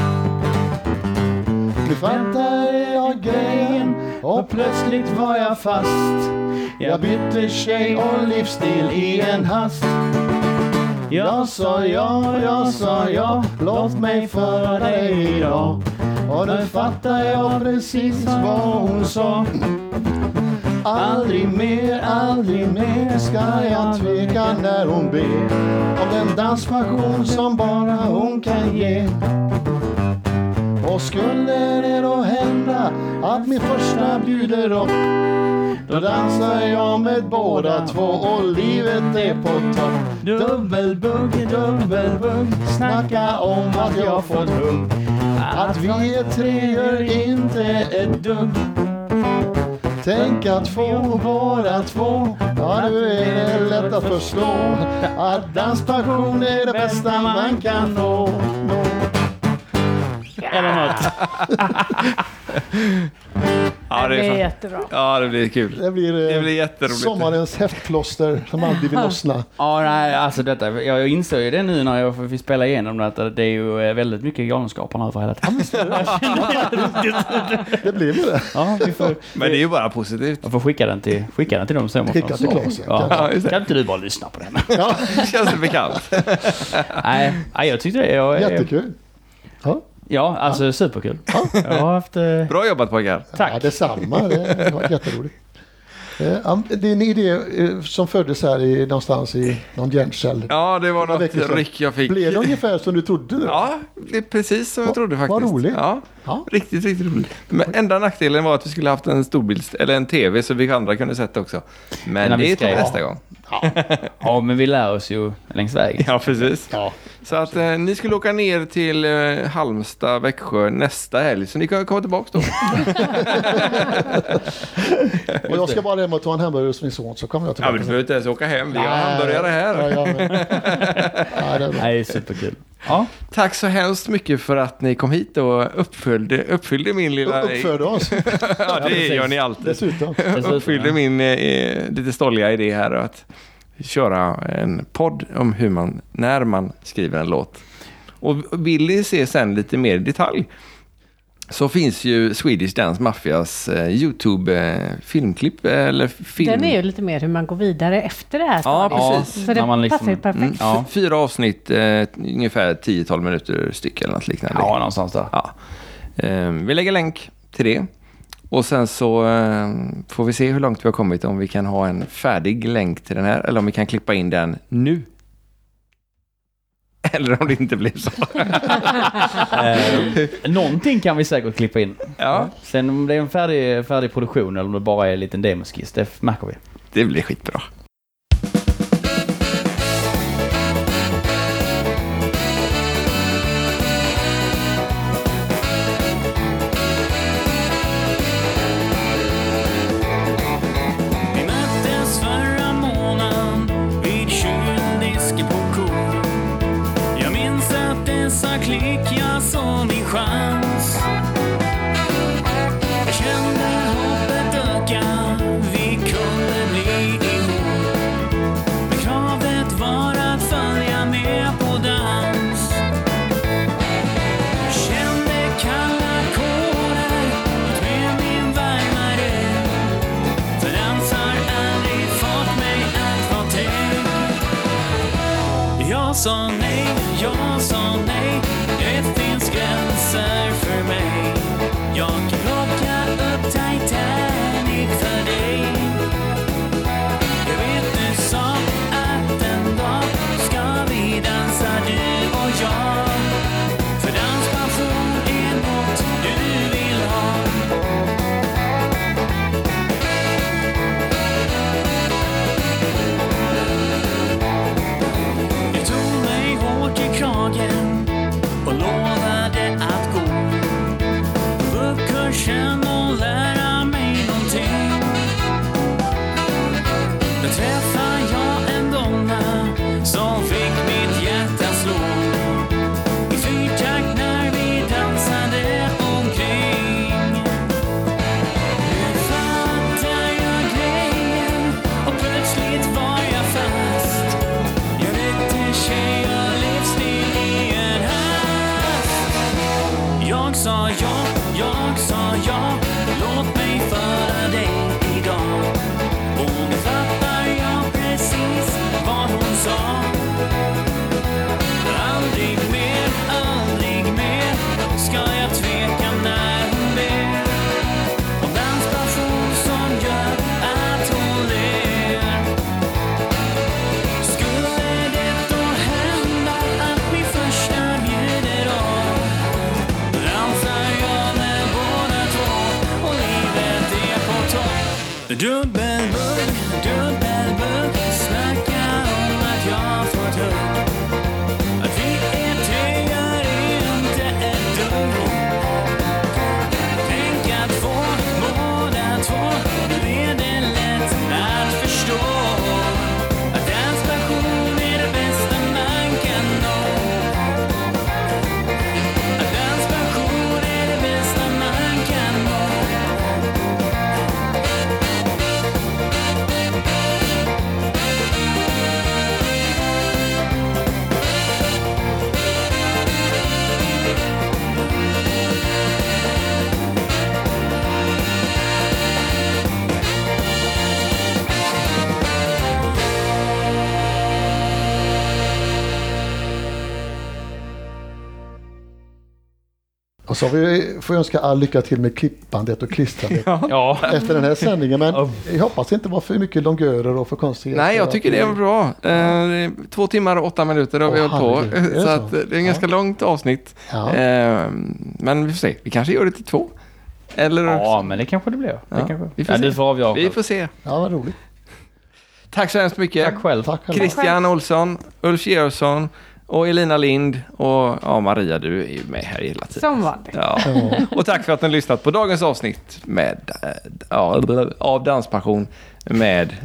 Nu fattade jag grejen och plötsligt var jag fast. Jag bytte tjej och livsstil i en hast. Jag sa ja, jag sa ja, låt mig föra dig idag. Och nu fattar jag precis vad hon sa. Aldrig mer, aldrig mer ska jag tveka när hon ber om den danspassion som bara hon kan ge. Och skulle det då hända att min första bjuder upp då dansar jag med båda två och livet är på topp. Dubbelbugg, dubbelbugg, snacka om att jag fått hugg. Att vi är tre gör inte ett dugg. Tänk att få båda två, ja nu är det lätt att förstå att danspassion är det bästa man kan nå. Eller något. Ja, det fan- jättebra. ja, det blir kul. Det blir, eh, Det blir jätteroligt. sommarens häftplåster som aldrig vill lossna. Ja, nej, alltså detta. Jag, jag insåg ju det nu när jag fick spela igenom det, att det är ju eh, väldigt mycket Galenskaparna över hela tiden. Det blev ju det. Ja, vi får, Men det är ju bara positivt. jag får skicka den till, skicka den till dem sen. Skicka till Claes, ja. Ja. Kan inte du bara lyssna på den? Ja, Känns det bekant? nej, nej, jag tyckte det. Jag, jättekul. Ja, Ja, alltså superkul. Jag har haft... Eh, Bra jobbat pojkar. tack. ja detsamma. Det var jätteroligt. Eh, ja, Det är en idé eh, som föddes här i, någonstans i någon hjärncell. Ja, det var något ryck jag fick. Blev det ungefär som du trodde? Då? Ja, det är precis som jag Vad- trodde faktiskt. vad roligt. Ja, Ja. riktigt, riktigt roligt. Men enda nackdelen var att vi skulle haft en storbild eller en tv så vi andra kunde sett också. Men vi det tar vi nästa gång. Ja, men vi lär oss ju längs vägen. Ja, precis. Ja. Så att eh, ni skulle åka ner till eh, Halmstad, Växjö nästa helg. Så ni kan komma tillbaka då. Och jag ska bara hem och ta en hamburgare hos min son så kommer jag ja, tillbaka. men du behöver inte ens åka hem. Vi har hamburgare här. Ja, ja, men... Nej, det är bra. Nej, superkul. Ja, Tack så hemskt mycket för att ni kom hit och uppfyllde, uppfyllde min lilla... Uppförde oss ja, det gör ni alltid. dessutom. dessutom, uppfyllde ja. min eh, lite stolliga idé här att köra en podd om hur man, när man skriver en låt. Och vill ni se sen lite mer i detalj så finns ju Swedish Dance Mafias eh, YouTube eh, eh, eller film. Den är ju lite mer hur man går vidare efter det här Ja, stadiet. precis. Så det man liksom- passar ju perfekt. Mm, Ja. Fyra avsnitt, eh, ungefär 10-12 minuter styck eller något liknande. ja någonstans där. Ja. Eh, vi lägger länk till det. Och sen så eh, får vi se hur långt vi har kommit om vi kan ha en färdig länk till den här eller om vi kan klippa in den nu. Eller om det inte blir så. Eh, någonting kan vi säkert klippa in. Ja, Sen om det är en färdig, färdig produktion eller om det bara är en liten demoskiss, det märker vi. det blir skitbra. Så vi får önska all lycka till med klippandet och klistrandet Ja. efter den här sändningen. Men jag hoppas det inte var för mycket longörer och för konstigheter. Nej, jag tycker det är bra. Eh, två timmar och åtta minuter har vi hållit på. Så så? att det är ett ganska långt avsnitt. Ja. Eh, men vi får se. Vi kanske gör det till två. Eller ja, men det kanske det blir. Det Ja, kanske. vi får ja, se. får avgöra. vi får se. Ja, vad roligt. Tack så hemskt mycket. Tack själv. Tack själv. Christian Olsson, Ulf Georgsson och Elina Lind och ja, Maria, du är ju med här hela tiden. Som vanligt. Ja. Och tack för att ni har lyssnat på dagens avsnitt med, ja, av Danspassion med,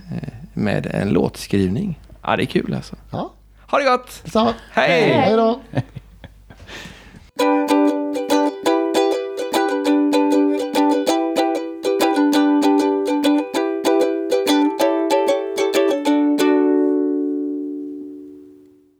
med en låtskrivning. Ja, det är kul alltså. Ja. Ha det gott! Detsamma. Hej! Hej då!